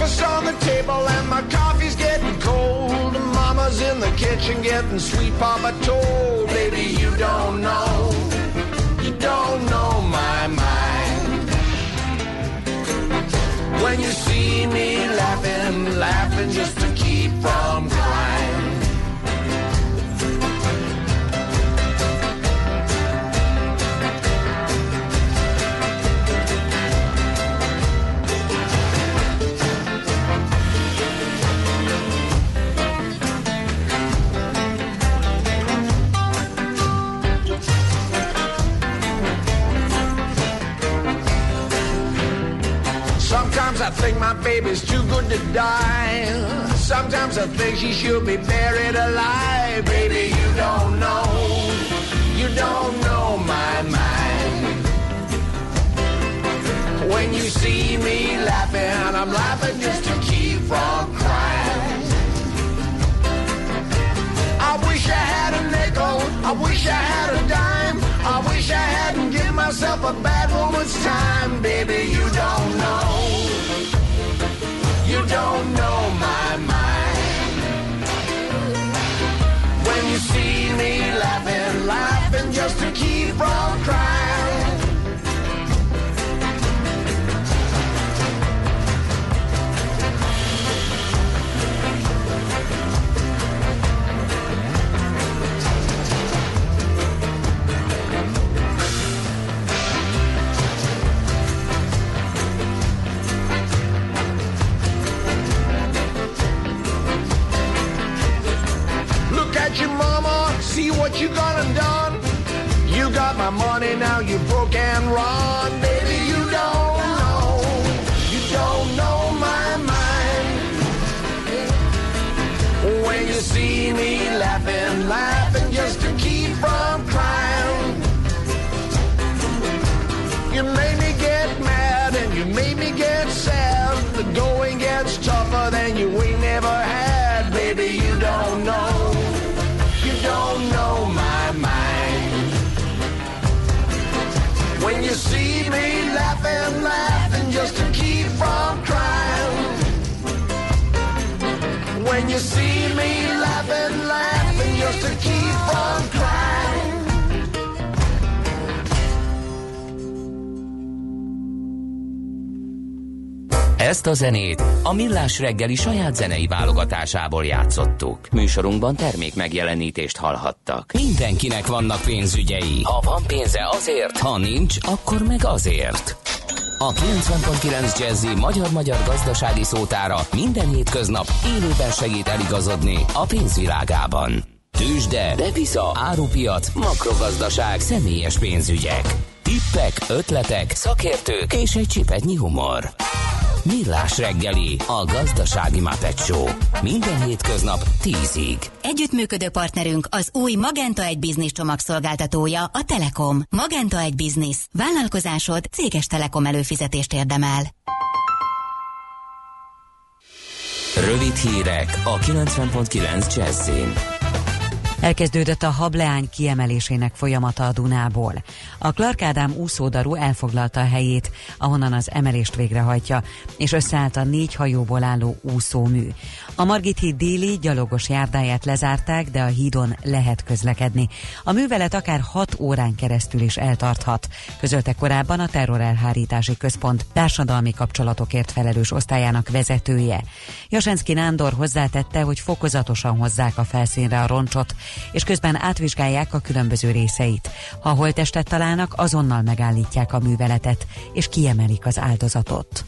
Breakfast on the table and my coffee's getting cold. Mama's in the kitchen getting sweet papa told. Baby, you don't know, you don't know my mind. When you see me laughing, laughing just to keep from Sometimes I think my baby's too good to die. Sometimes I think she should be buried alive. Baby, you don't know. You don't know my mind. When you see me laughing, I'm laughing just to keep from crying. I wish I had a nickel. I wish I had a dime. I wish I hadn't given myself a bad woman's time. Baby, you don't know. You don't know my mind. When you see me laughing, laughing just to keep from crying. See what you gone and done. You got my money, now you broke and run. Baby, you don't know, you don't know my mind. When you see me laughing, laughing just to keep from crying. You made me get mad and you made me get sad. The going gets tougher than you ain't never had. Laughing, laughing just to keep from crying. When you see me laughing, laughing just to keep from crying. Ezt a zenét a Millás reggeli saját zenei válogatásából játszottuk. Műsorunkban termék megjelenítést hallhattak. Mindenkinek vannak pénzügyei. Ha van pénze azért, ha nincs, akkor meg azért. A 90.9 Jazzy magyar-magyar gazdasági szótára minden hétköznap élőben segít eligazodni a pénzvilágában. Tősde, depisza, árupiac, makrogazdaság, személyes pénzügyek. Tippek, ötletek, szakértők és egy csipetnyi humor. Millás reggeli, a gazdasági Muppet Show. Minden hétköznap 10-ig. Együttműködő partnerünk az új Magenta egy Business csomagszolgáltatója, a Telekom. Magenta egy Business. Vállalkozásod céges Telekom előfizetést érdemel. Rövid hírek a 90.9 Jazzin. Elkezdődött a hableány kiemelésének folyamata a Dunából. A Clark Ádám úszódarú elfoglalta a helyét, ahonnan az emelést végrehajtja, és összeállt a négy hajóból álló úszómű. A Margit híd déli gyalogos járdáját lezárták, de a hídon lehet közlekedni. A művelet akár 6 órán keresztül is eltarthat, közölte korábban a Terrorelhárítási Központ társadalmi kapcsolatokért felelős osztályának vezetője. Jasenszki Nándor hozzátette, hogy fokozatosan hozzák a felszínre a roncsot, és közben átvizsgálják a különböző részeit. Ha holttestet találnak, azonnal megállítják a műveletet, és kiemelik az áldozatot.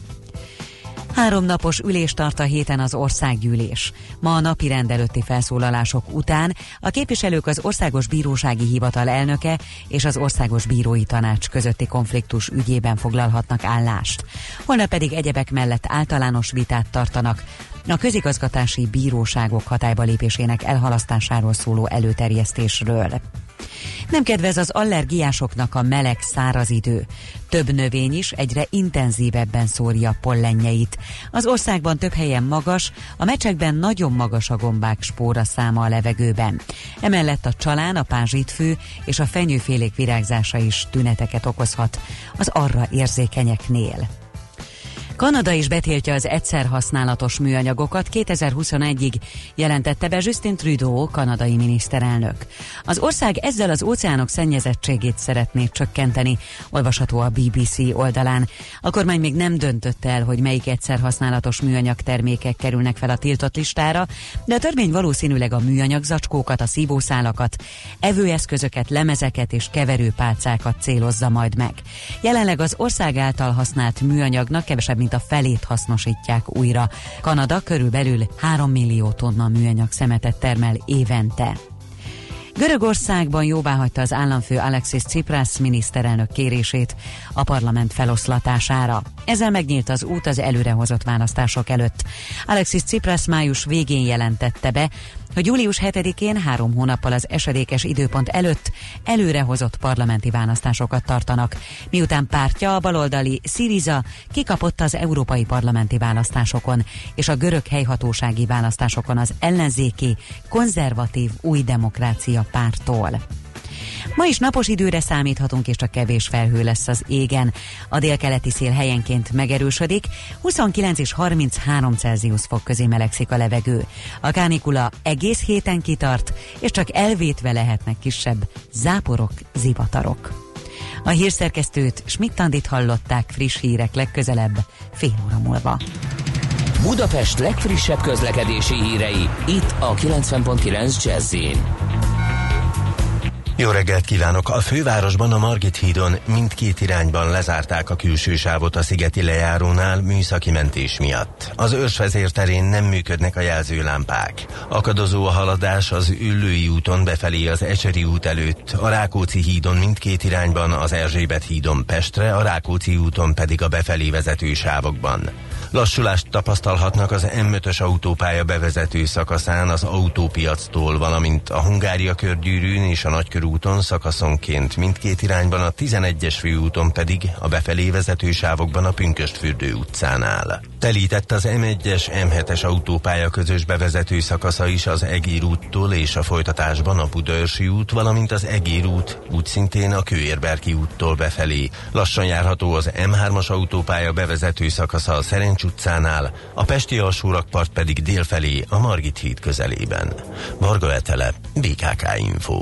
Három napos ülést tart a héten az országgyűlés. Ma a napi rendelőtti felszólalások után a képviselők az Országos Bírósági Hivatal elnöke és az Országos Bírói Tanács közötti konfliktus ügyében foglalhatnak állást. Holnap pedig egyebek mellett általános vitát tartanak a közigazgatási bíróságok hatályba lépésének elhalasztásáról szóló előterjesztésről. Nem kedvez az allergiásoknak a meleg száraz idő. Több növény is egyre intenzívebben szórja pollenjeit. Az országban több helyen magas, a mecsekben nagyon magas a gombák spóra száma a levegőben. Emellett a csalán, a pázsitfő és a fenyőfélék virágzása is tüneteket okozhat az arra érzékenyeknél. Kanada is betiltja az egyszer használatos műanyagokat 2021-ig, jelentette be Justin Trudeau, kanadai miniszterelnök. Az ország ezzel az óceánok szennyezettségét szeretné csökkenteni, olvasható a BBC oldalán. A kormány még nem döntött el, hogy melyik egyszer használatos műanyag termékek kerülnek fel a tiltott listára, de a törvény valószínűleg a műanyag zacskókat, a szívószálakat, evőeszközöket, lemezeket és keverőpálcákat célozza majd meg. Jelenleg az ország által használt műanyagnak kevesebb, mint a felét hasznosítják újra. Kanada körülbelül 3 millió tonna műanyag szemetet termel évente. Görögországban jóváhagyta az államfő Alexis Tsipras miniszterelnök kérését a parlament feloszlatására. Ezzel megnyílt az út az előrehozott választások előtt. Alexis Tsipras május végén jelentette be, hogy július 7-én három hónappal az esedékes időpont előtt előrehozott parlamenti választásokat tartanak, miután pártja a baloldali Syriza kikapott az európai parlamenti választásokon és a görög helyhatósági választásokon az ellenzéki konzervatív új demokrácia pártól. Ma is napos időre számíthatunk, és csak kevés felhő lesz az égen. A délkeleti szél helyenként megerősödik, 29 és 33 Celsius fok közé melegszik a levegő. A kánikula egész héten kitart, és csak elvétve lehetnek kisebb záporok, zivatarok. A hírszerkesztőt Schmidt-Tandit hallották friss hírek legközelebb, fél óra múlva. Budapest legfrissebb közlekedési hírei, itt a 90.9 jazz jó reggelt kívánok! A fővárosban a Margit hídon mindkét irányban lezárták a külső sávot a szigeti lejárónál műszaki mentés miatt. Az őrsvezér terén nem működnek a jelzőlámpák. Akadozó a haladás az Üllői úton befelé az Ecseri út előtt, a Rákóczi hídon mindkét irányban, az Erzsébet hídon Pestre, a Rákóczi úton pedig a befelé vezető sávokban. Lassulást tapasztalhatnak az M5-ös autópálya bevezető szakaszán az autópiactól, valamint a Hungária körgyűrűn és a Nagykörúton szakaszonként mindkét irányban, a 11-es főúton pedig a befelé vezető sávokban a Pünköstfürdő utcánál. Telített az M1-es, M7-es autópálya közös bevezető szakasza is az Egér úttól és a folytatásban a Budaörsi út, valamint az Egér út, úgy szintén a Kőérberki úttól befelé. Lassan járható az M3-as autópálya bevezető szakasza a Szerencs utcánál, a Pesti alsórakpart pedig délfelé a Margit híd közelében. Varga Etele, BKK Info.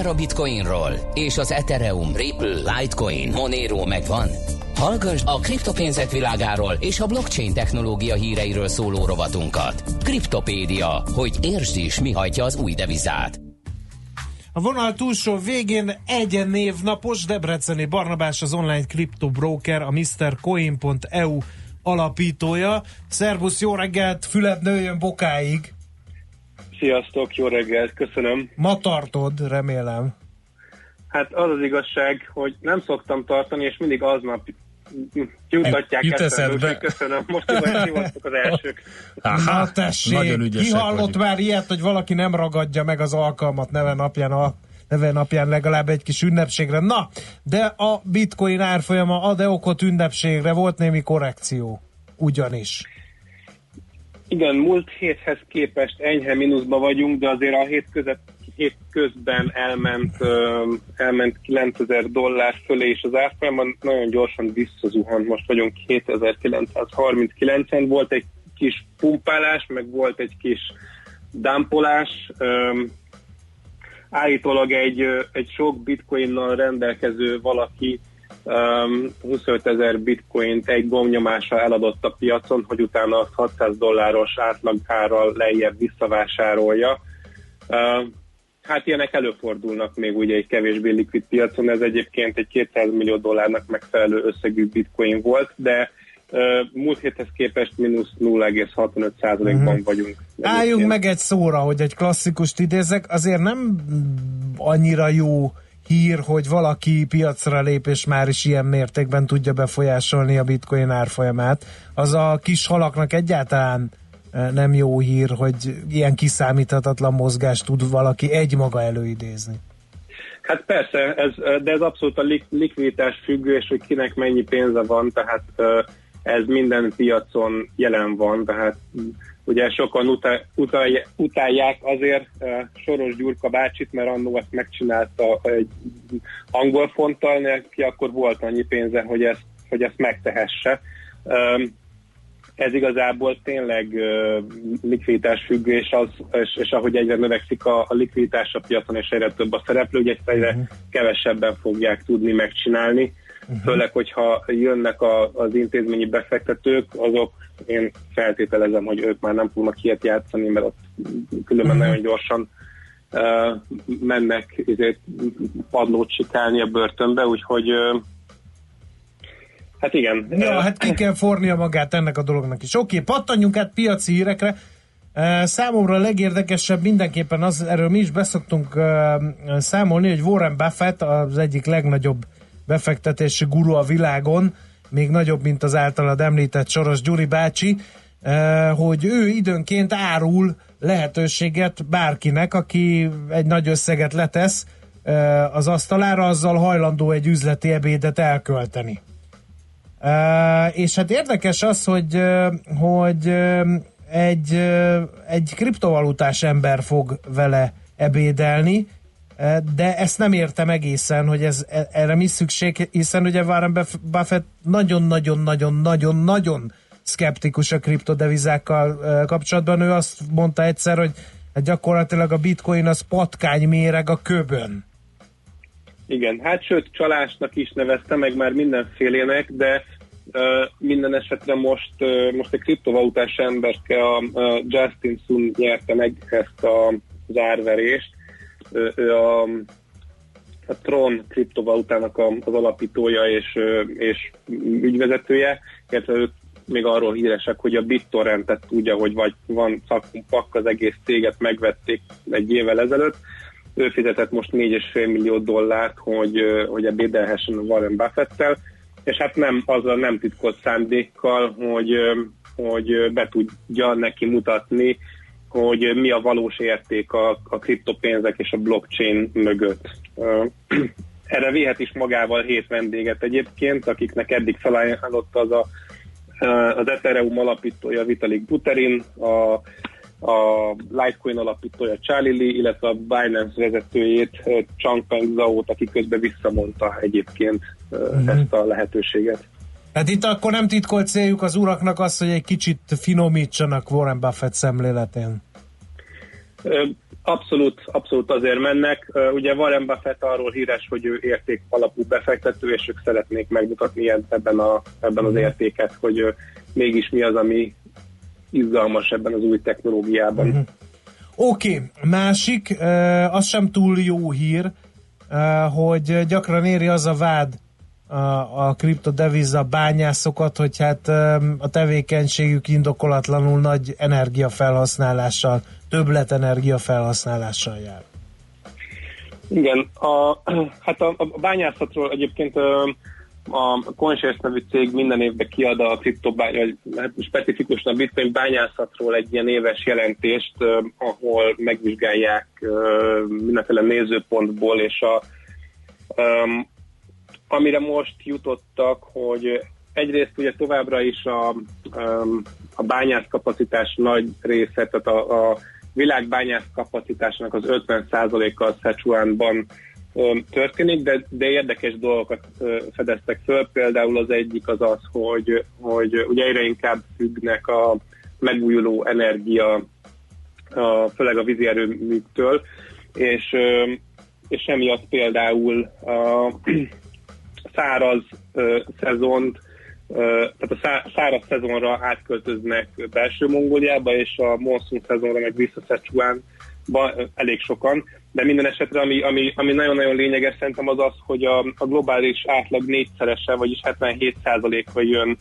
Már a Bitcoinról? És az Ethereum, Ripple, Litecoin, Monero megvan? Hallgass a kriptopénzek világáról és a blockchain technológia híreiről szóló rovatunkat. Kriptopédia, hogy értsd is, mi hajtja az új devizát. A vonal túlsó végén egy névnapos Debreceni Barnabás az online kriptobroker, a MrCoin.eu alapítója. Szervusz, jó reggelt, füled nőjön bokáig! Sziasztok, jó reggelt, köszönöm. Ma tartod, remélem. Hát az az igazság, hogy nem szoktam tartani, és mindig aznap jutatják Jut eszembe, köszönöm. Most vagytok az elsők. Aha, Na tessék, nagyon ki hallott vagyunk. már ilyet, hogy valaki nem ragadja meg az alkalmat neve napján, a neve napján legalább egy kis ünnepségre. Na, de a bitcoin árfolyama ad-e okot ünnepségre? Volt némi korrekció. Ugyanis. Igen, múlt héthez képest enyhe mínuszba vagyunk, de azért a hét, között, hét közben elment, elment 9000 dollár fölé, és az árfolyamban nagyon gyorsan visszazuhant. Most vagyunk 7939-en. Volt egy kis pumpálás, meg volt egy kis dámpolás. Állítólag egy, egy sok bitcoinnal rendelkező valaki um, 25 ezer bitcoint egy gombnyomásra eladott a piacon, hogy utána azt 600 dolláros átlagárral lejjebb visszavásárolja. Uh, hát ilyenek előfordulnak még ugye egy kevésbé likvid piacon, ez egyébként egy 200 millió dollárnak megfelelő összegű bitcoin volt, de múlt héthez képest mínusz 0,65%-ban Mhm. vagyunk. Álljunk meg egy szóra, hogy egy klasszikust idézek, azért nem annyira jó hír, hogy valaki piacra lép, és már is ilyen mértékben tudja befolyásolni a bitcoin árfolyamát. Az a kis halaknak egyáltalán eh, nem jó hír, hogy ilyen kiszámíthatatlan mozgást tud valaki egymaga előidézni. Hát persze, ez, de ez abszolút a lik- likviditás függő, és hogy kinek mennyi pénze van, tehát ö, ez minden piacon jelen van, tehát ugye sokan uta- utalj- utálják azért ö, Soros Gyurka bácsit, mert annó ezt megcsinálta egy angol fonttal, neki akkor volt annyi pénze, hogy ezt, hogy ezt megtehesse. Ö, ez igazából tényleg uh, likviditás függő, és, az, és, és ahogy egyre növekszik a, a likviditás a piacon, és egyre több a szereplő, ugye ezt egyre uh-huh. kevesebben fogják tudni megcsinálni. Uh-huh. Főleg, hogyha jönnek a, az intézményi befektetők, azok én feltételezem, hogy ők már nem fognak ilyet játszani, mert ott különben uh-huh. nagyon gyorsan uh, mennek ezért padlót sikálni a börtönbe, úgyhogy uh, Hát igen. Ja, hát ki kell fornia magát ennek a dolognak is. Oké, pattanjunk át piaci hírekre. Számomra a legérdekesebb mindenképpen az, erről mi is beszoktunk számolni, hogy Warren Buffett az egyik legnagyobb befektetési guru a világon, még nagyobb, mint az általad említett Soros Gyuri bácsi, eh, hogy ő időnként árul lehetőséget bárkinek, aki egy nagy összeget letesz eh, az asztalára, azzal hajlandó egy üzleti ebédet elkölteni. Uh, és hát érdekes az, hogy, hogy egy, egy kriptovalutás ember fog vele ebédelni, de ezt nem értem egészen, hogy ez, e- erre mi szükség, hiszen ugye Warren Buff- Buffett nagyon-nagyon-nagyon-nagyon-nagyon szkeptikus a kriptodevizákkal kapcsolatban. Ő azt mondta egyszer, hogy hát gyakorlatilag a bitcoin az patkány méreg a köbön. Igen, hát sőt, csalásnak is nevezte meg már mindenfélének, de uh, minden esetre most, uh, most egy kriptovalutás emberke, a uh, Justin Sun nyerte meg ezt a, az árverést. Ő, ő a, a Tron kriptovalutának az alapítója és, és ügyvezetője, illetve ők még arról híresek, hogy a BitTorrentet tudja, hogy vagy van szakunk pak, az egész céget megvették egy évvel ezelőtt, ő fizetett most 4,5 millió dollárt, hogy, hogy ebédelhessen a Warren Buffettel, és hát nem azzal nem titkolt szándékkal, hogy, hogy be tudja neki mutatni, hogy mi a valós érték a, a kriptopénzek és a blockchain mögött. Erre vihet is magával hét vendéget egyébként, akiknek eddig felajánlott az a, az Ethereum alapítója Vitalik Buterin, a a Litecoin alapítója Charlie Lee, illetve a Binance vezetőjét Changpeng Zhao-t, aki közben visszamondta egyébként Mhm. uh, ezt a lehetőséget. Hát itt akkor nem titkolt céljuk az uraknak az, hogy egy kicsit finomítsanak Warren Buffett szemléletén. Abszolút, abszolút azért mennek. Ugye Warren Buffett arról híres, hogy ő érték alapú befektető, és ők szeretnék megmutatni ilyen, ebben, a, ebben az értéket, hogy mégis mi az, ami izgalmas ebben az új technológiában. Mhm. Oké, okay. másik, az sem túl jó hír, hogy gyakran éri az a vád a, a kriptodeviza bányászokat, hogy hát a tevékenységük indokolatlanul nagy energiafelhasználással, többlet energiafelhasználással jár. Igen, a, hát a, a bányászatról egyébként a Conscious nevű cég minden évben kiad a kriptobány, vagy hát specifikusan a bitcoin bányászatról egy ilyen éves jelentést, ahol megvizsgálják mindenféle nézőpontból, és a, amire most jutottak, hogy egyrészt ugye továbbra is a, ö, a bányász kapacitás nagy része, tehát a, a világbányász kapacitásának az 50%-a Szechuanban ö, történik, de, de érdekes dolgokat fedeztek föl. Például az egyik az az, hogy, hogy ugye egyre inkább függnek a megújuló energia, a, főleg a vízi erőműktől, és, és emiatt például a száraz ö, szezont, ö, tehát a szá- száraz szezonra átköltöznek belső Mongóliába, és a monszun szezonra meg vissza Szechuánba ö, elég sokan, de minden esetre ami, ami, ami nagyon-nagyon lényeges szerintem az az, hogy a, a globális átlag négyszerese, vagyis 77%-a jön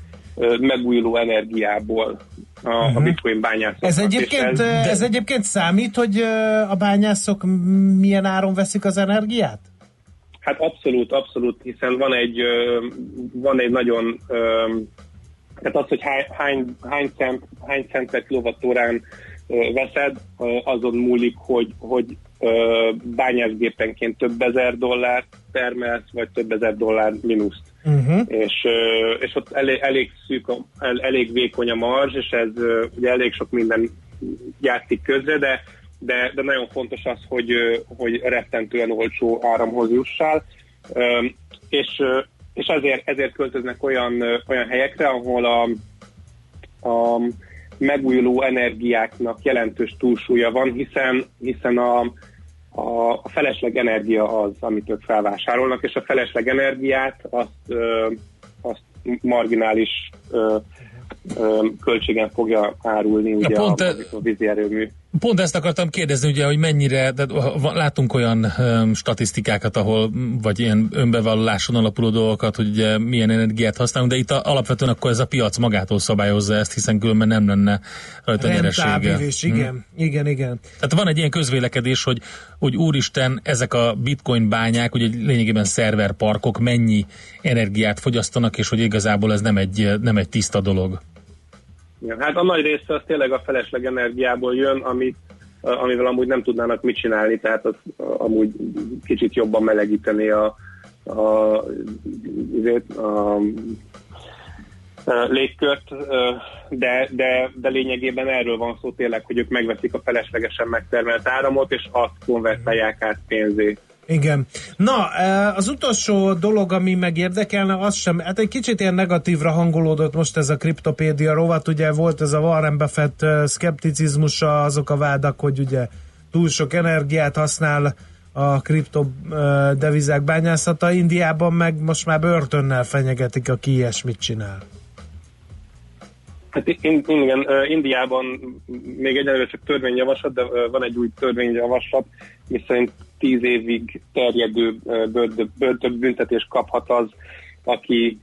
megújuló energiából a, uh-huh. a bitcoin bányászatnak. Ez egyébként, ez, ez egyébként számít, hogy a bányászok milyen áron veszik az energiát? Hát abszolút, abszolút, hiszen van egy, van egy nagyon, tehát az, hogy hány, hány, hány, cent, hány centet kilovattórán ö, veszed, azon múlik, hogy, hogy bányászgépenként több ezer dollárt termelsz, vagy több ezer dollár mínuszt. Uh-huh. És, ö, és ott elég, elég szűk, a, el, elég vékony a marzs, és ez ugye elég sok minden játszik közre, de de, de nagyon fontos az, hogy, hogy rettentően olcsó áramhoz jussál, és, és ezért, ezért költöznek olyan, olyan helyekre, ahol a, a megújuló energiáknak jelentős túlsúlya van, hiszen, hiszen a, a, felesleg energia az, amit ők felvásárolnak, és a felesleg energiát azt, azt marginális költségen fogja árulni ugye pont a, e- a vízi erőmű. Pont ezt akartam kérdezni, ugye, hogy mennyire, de látunk olyan um, statisztikákat, ahol, vagy ilyen önbevalláson alapuló dolgokat, hogy ugye milyen energiát használunk, de itt a, alapvetően akkor ez a piac magától szabályozza ezt, hiszen különben nem lenne rajta nyeresége. Rentábilis, igen, hmm. igen, igen. Tehát van egy ilyen közvélekedés, hogy, hogy úristen, ezek a bitcoin bányák, ugye lényegében szerverparkok mennyi energiát fogyasztanak, és hogy igazából ez nem egy, nem egy tiszta dolog. Igen, hát a nagy része az tényleg a felesleg energiából jön, amit, amivel amúgy nem tudnának mit csinálni, tehát az amúgy kicsit jobban melegíteni a, a, azért, a, a légkört, de, de, de lényegében erről van szó tényleg, hogy ők megveszik a feleslegesen megtermelt áramot, és azt konvertálják át pénzé. Igen. Na, eh, az utolsó dolog, ami meg érdekelne, az sem, hát egy kicsit ilyen negatívra hangolódott most ez a kriptopédia rovat, ugye volt ez a Warren Buffett eh, szkepticizmusa, azok a vádak, hogy ugye túl sok energiát használ a kriptodevizák bányászata, Indiában meg most már börtönnel fenyegetik, aki ilyesmit csinál. Hát igen, Indiában még egyelőre csak törvényjavaslat, de van egy új törvényjavaslat, miszerint tíz évig terjedő börtönbüntetés kaphat az, aki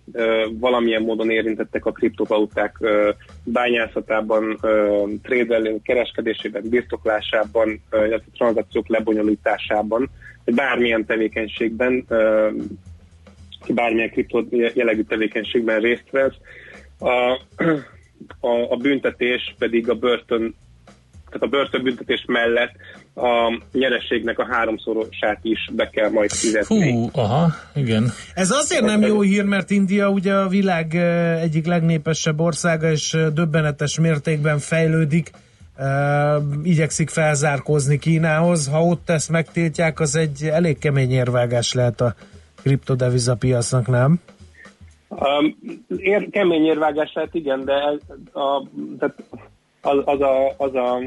valamilyen módon érintettek a kriptovaluták bányászatában, trédelő, kereskedésében, birtoklásában, illetve tranzakciók lebonyolításában, vagy bármilyen tevékenységben, bármilyen kripto jellegű tevékenységben részt vesz. A, a, a büntetés pedig a börtön tehát a börtönbüntetés mellett a nyerességnek a háromszorosát is be kell majd fizetni. Fú, aha, igen. Ez azért nem jó hír, mert India ugye a világ eh, egyik legnépesebb országa, és eh, döbbenetes mértékben fejlődik, uh, igyekszik felzárkózni Kínához. Ha ott ezt megtiltják, az egy elég kemény érvágás lehet a kriptodeviza piacnak, nem? Um, ér, kemény érvágás lehet, igen, de a, tehát az, az, a, az a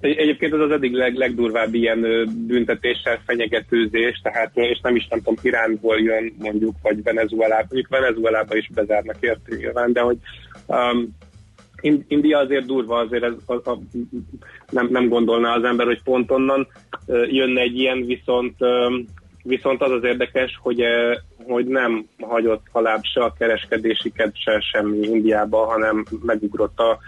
Egyébként ez az eddig leg, legdurvább ilyen büntetéssel fenyegetőzés, tehát és nem is nem tudom, Iránból jön mondjuk, vagy Venezuelából, mondjuk Venezuelába is bezárnak érte nyilván, de hogy um, In- India azért durva, azért ez, a, a, nem, nem gondolná az ember, hogy pont onnan jönne egy ilyen, viszont ö, viszont az az érdekes, hogy, ö, hogy nem hagyott haláb se a kereskedésiket, se semmi Indiába, hanem megugrott a,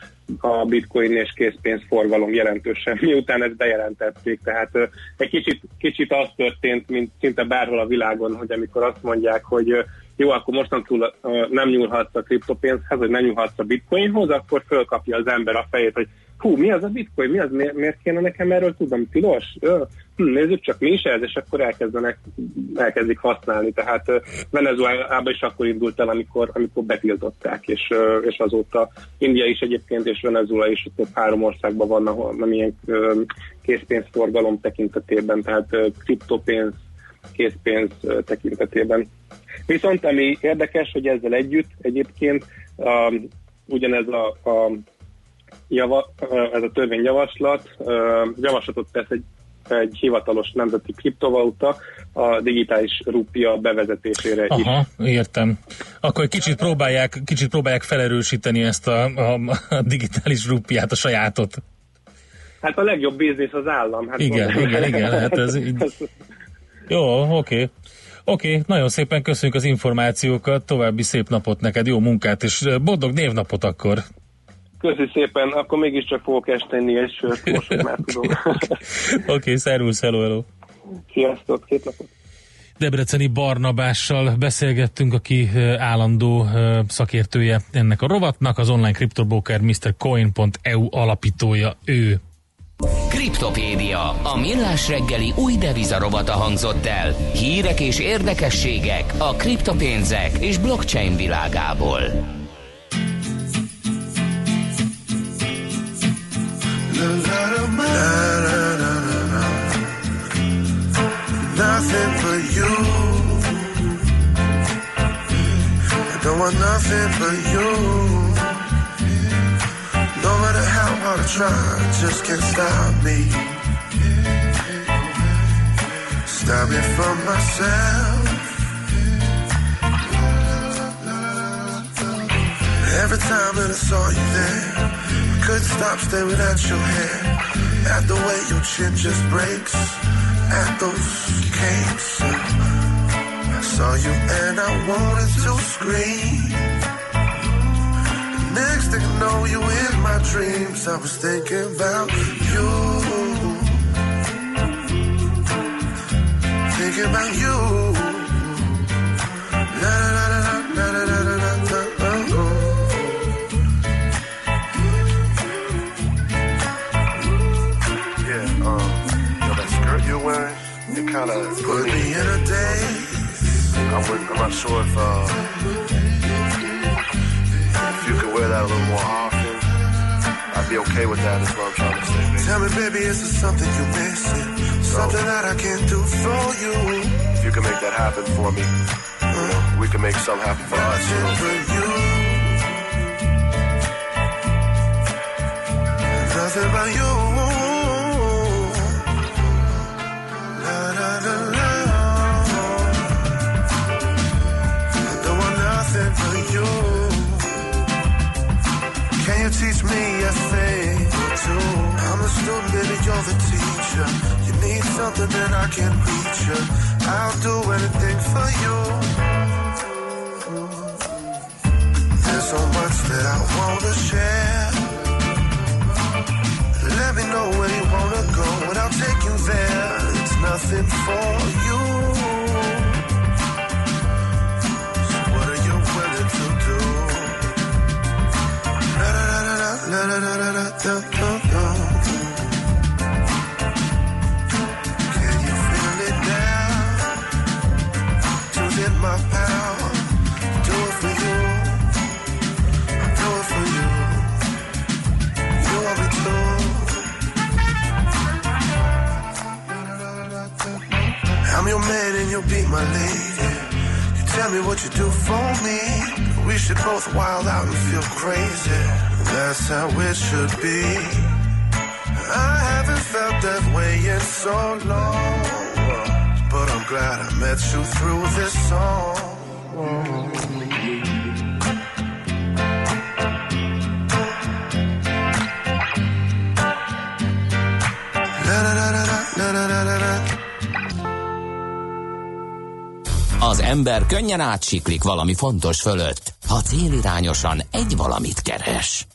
a bitcoin és készpénzforgalom jelentősen, miután ezt bejelentették. Tehát ö, egy kicsit, kicsit az történt, mint szinte bárhol a világon, hogy amikor azt mondják, hogy ö, jó, akkor mostantól nem nyúlhatsz a kriptopénzhez, vagy nem nyúlhatsz a bitcoinhoz, akkor fölkapja az ember a fejét, hogy hú, mi az a bitcoin, mi az, miért, miért kéne nekem erről tudom, tilos? Hm, nézzük csak, mi is ez, és akkor elkezdenek, elkezdik használni. Tehát Venezuelában is akkor indult el, amikor, amikor betiltották, és, és azóta India is egyébként, és Venezuela is több három országban van, ahol nem ilyen készpénzforgalom tekintetében, tehát kriptopénz, készpénz tekintetében. Viszont ami érdekes, hogy ezzel együtt egyébként um, ugyanez a, a java, ez a törvényjavaslat javaslatot tesz egy, egy hivatalos nemzeti kriptovaluta a digitális rupia bevezetésére is. Aha, értem. Akkor kicsit próbálják, kicsit próbálják felerősíteni ezt a, a, a digitális rupiát, a sajátot. Hát a legjobb biznisz az állam. Hát Igen, mondom. igen, igen, hát ez így. Jó, oké. Oké, nagyon szépen köszönjük az információkat, további szép napot neked, jó munkát, és boldog névnapot akkor. Köszi szépen, akkor mégiscsak fogok este inni egy sört, most már tudom. Oké, okay, szervusz, hello, hello. Sziasztok, szép napot. Debreceni Barnabással beszélgettünk, aki állandó szakértője ennek a rovatnak, az online kriptobroker MrCoin.eu alapítója ő. Kriptopédia, a millás reggeli új devizarobata hangzott el. Hírek és érdekességek a kriptopénzek és blockchain világából. Nothing but you. I don't want nothing but you. No matter how hard I try, just can't stop me. Stop me from myself. Every time that I saw you there, I couldn't stop staring at your hair. At the way your chin just breaks, at those cakes. I saw you and I wanted to scream. Next thing I know, you in my dreams. I was thinking about you. Thinking about you. La la la la la la la la la la la. Yeah, um, yo, that skirt you're wearing, it kind of put me in a daze. I I'm not sure if, uh, if you could wear that a little more often. I'd be okay with that, is what I'm trying to say. baby. Tell me, baby, is there something you're missing? Something that I can do for you? If you can make that happen for me, you know, we can make something happen for us, you know. For you. Nothing but you. You teach me a thing or two? I'm the student, baby, you're the teacher. You need something that I can reach you. I'll do anything for you. There's so much that I wanna share. Let me know where you wanna go, and I'll take you there. It's nothing for you. Your man and you'll be my lady. You tell me what you do for me. We should both wild out and feel crazy. That's how it should be. I haven't felt that way in so long. But I'm glad I met you through this song. Az ember könnyen átsiklik valami fontos fölött, ha célirányosan egy valamit keres.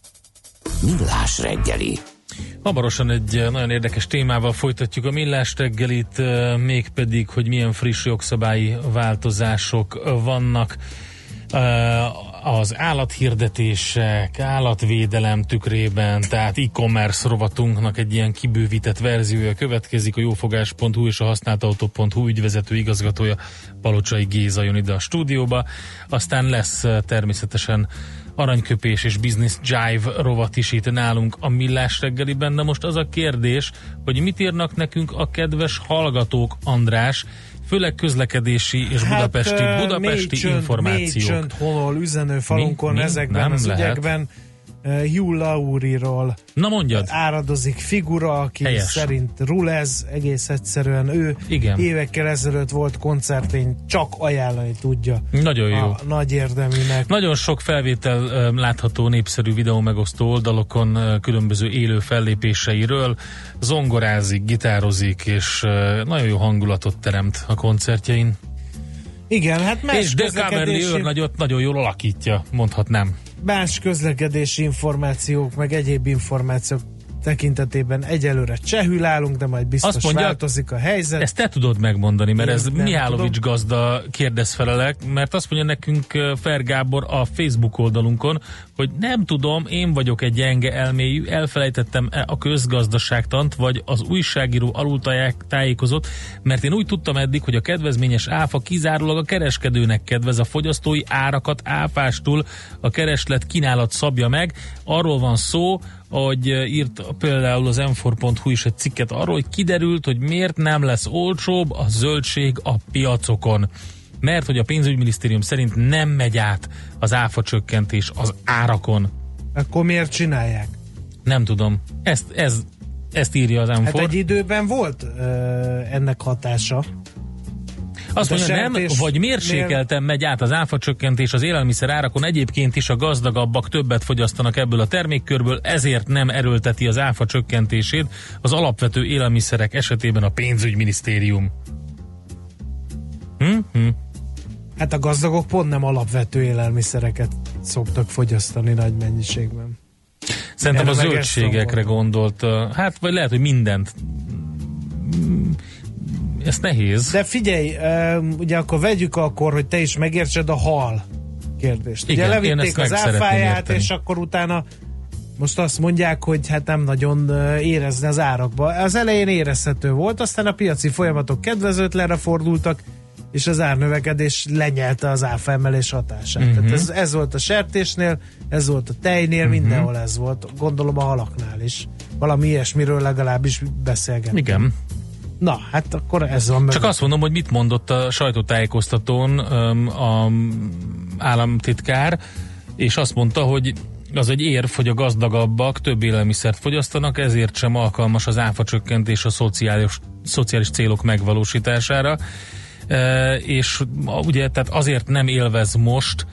Millás reggeli. Hamarosan egy eh, nagyon érdekes témával folytatjuk a millás reggelit, eh, mégpedig, hogy milyen friss jogszabályi változások vannak eh, az állathirdetések, állatvédelem tükrében, tehát e-commerce rovatunknak egy ilyen kibővített verziója következik. A jófogás.hu és a használtautó.hu ügyvezető igazgatója Palocsai Géza jön ide a stúdióba. Aztán lesz természetesen aranyköpés és business jive rovat is itt nálunk a millás reggeliben, de most az a kérdés, hogy mit írnak nekünk a kedves hallgatók, András, főleg közlekedési és budapesti, hát, budapesti mély csönd, információk. Mély csönd honol üzenőfalunkon Mi? Mi? ezekben Nem az lehet. ügyekben. Hugh Lauriról Na mondjad. áradozik figura, aki Helyes. szerint rulez, egész egyszerűen ő Igen. évekkel ezelőtt volt koncertén, csak ajánlani tudja Nagyon jó. a nagy érdeműnek. Nagyon sok felvétel ö, látható népszerű videó megosztó oldalokon ö, különböző élő fellépéseiről. Zongorázik, gitározik, és nagyon jó hangulatot teremt a koncertjein. Igen, hát más és Decameron közlekedési, őrnagyot nagyon jól alakítja, mondhatnám. Más közlekedési információk, meg egyéb információk tekintetében egyelőre csehül állunk, de majd biztos Azt mondja, változik a helyzet. Ezt te tudod megmondani, mert Én ez Mihálovics tudom. gazda kérdezfelelek, mert azt mondja nekünk ö, Fer Gábor a Facebook oldalunkon, hogy nem tudom, én vagyok egy gyenge elmélyű, elfelejtettem a közgazdaságtant, vagy az újságíró alul tájék- tájékozott, mert én úgy tudtam eddig, hogy a kedvezményes áfa kizárólag a kereskedőnek kedvez, a fogyasztói árakat áfástul a kereslet kínálat szabja meg. Arról van szó, hogy írt például az m is egy cikket arról, hogy kiderült, hogy miért nem lesz olcsóbb a zöldség a piacokon. Mert hogy a pénzügyminisztérium szerint nem megy át az áfa csökkentés az árakon. Akkor miért csinálják? Nem tudom. Ezt, ez, ezt írja az m Hát egy időben volt ö, ennek hatása. Azt De mondja, nem, vagy mérsékelten megy át az áfa csökkentés az élelmiszer árakon, egyébként is a gazdagabbak többet fogyasztanak ebből a termékkörből, ezért nem erőlteti az áfa csökkentését az alapvető élelmiszerek esetében a pénzügyminisztérium. Hm? Hm. Hát a gazdagok pont nem alapvető élelmiszereket szoktak fogyasztani nagy mennyiségben. Szerintem a Erre ezt zöldségekre gondolt, hát vagy lehet, hogy mindent. Ez nehéz. De figyelj, ugye akkor vegyük akkor, hogy te is megértsed a hal kérdést. Igen, ugye levitték az áfáját, és akkor utána most azt mondják, hogy hát nem nagyon ö, érezni az árakba. Az elején érezhető volt, aztán a piaci folyamatok kedvezőtlenre fordultak, és az árnövekedés lenyelte az áfa emelés hatását. Mhm. Tehát ez, ez volt a sertésnél, ez volt a tejnél, mindenhol ez volt. Gondolom a halaknál is. Valami ilyesmiről legalábbis beszélgetünk. Igen. Na, hát akkor ez van. Csak azt mondom, hogy mit mondott a sajtótájékoztatón öm, a államtitkár, és azt mondta, hogy az egy érv, hogy a gazdagabbak több élelmiszert fogyasztanak, ezért sem alkalmas az áfa csökkentés a szociális, szociális célok megvalósítására. E, és ugye, tehát azért nem élvez most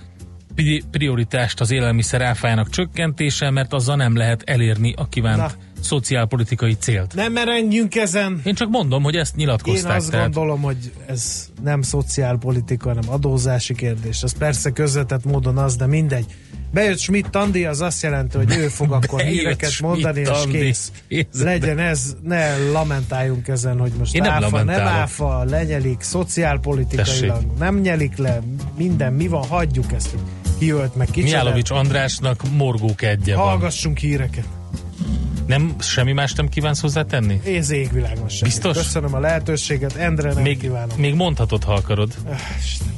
pri- prioritást az élelmiszer áfájának csökkentése, mert azzal nem lehet elérni a kívánt Na. Szociálpolitikai célt. Nem merengjünk ezen. Én csak mondom, hogy ezt Én nyilatkozták. azt tehát- gondolom, hogy ez nem szociálpolitika, hanem adózási kérdés. Ez persze közvetett módon az, de mindegy. Bejött Schmidt Andi, az azt jelenti, hogy ő fog akkor híreket Schmidt mondani, és kész. Kész. Legyen ez, ne lamentáljunk ezen, hogy most Én nem áfa, nem lamentálok. áfa, lenyelik, szociálpolitikailag, Tessék. nem nyelik le, minden, mi van, hagyjuk ezt, hogy ki ölt meg kicsoda. Mihálovics Andrásnak morgók egye van. Hallgassunk híreket. Nem, semmi más nem kívánsz hozzátenni? Ez égvilágos. Biztos? Köszönöm a lehetőséget, Endre nem Még, kívánom. még mondhatod, ha akarod. Istenem.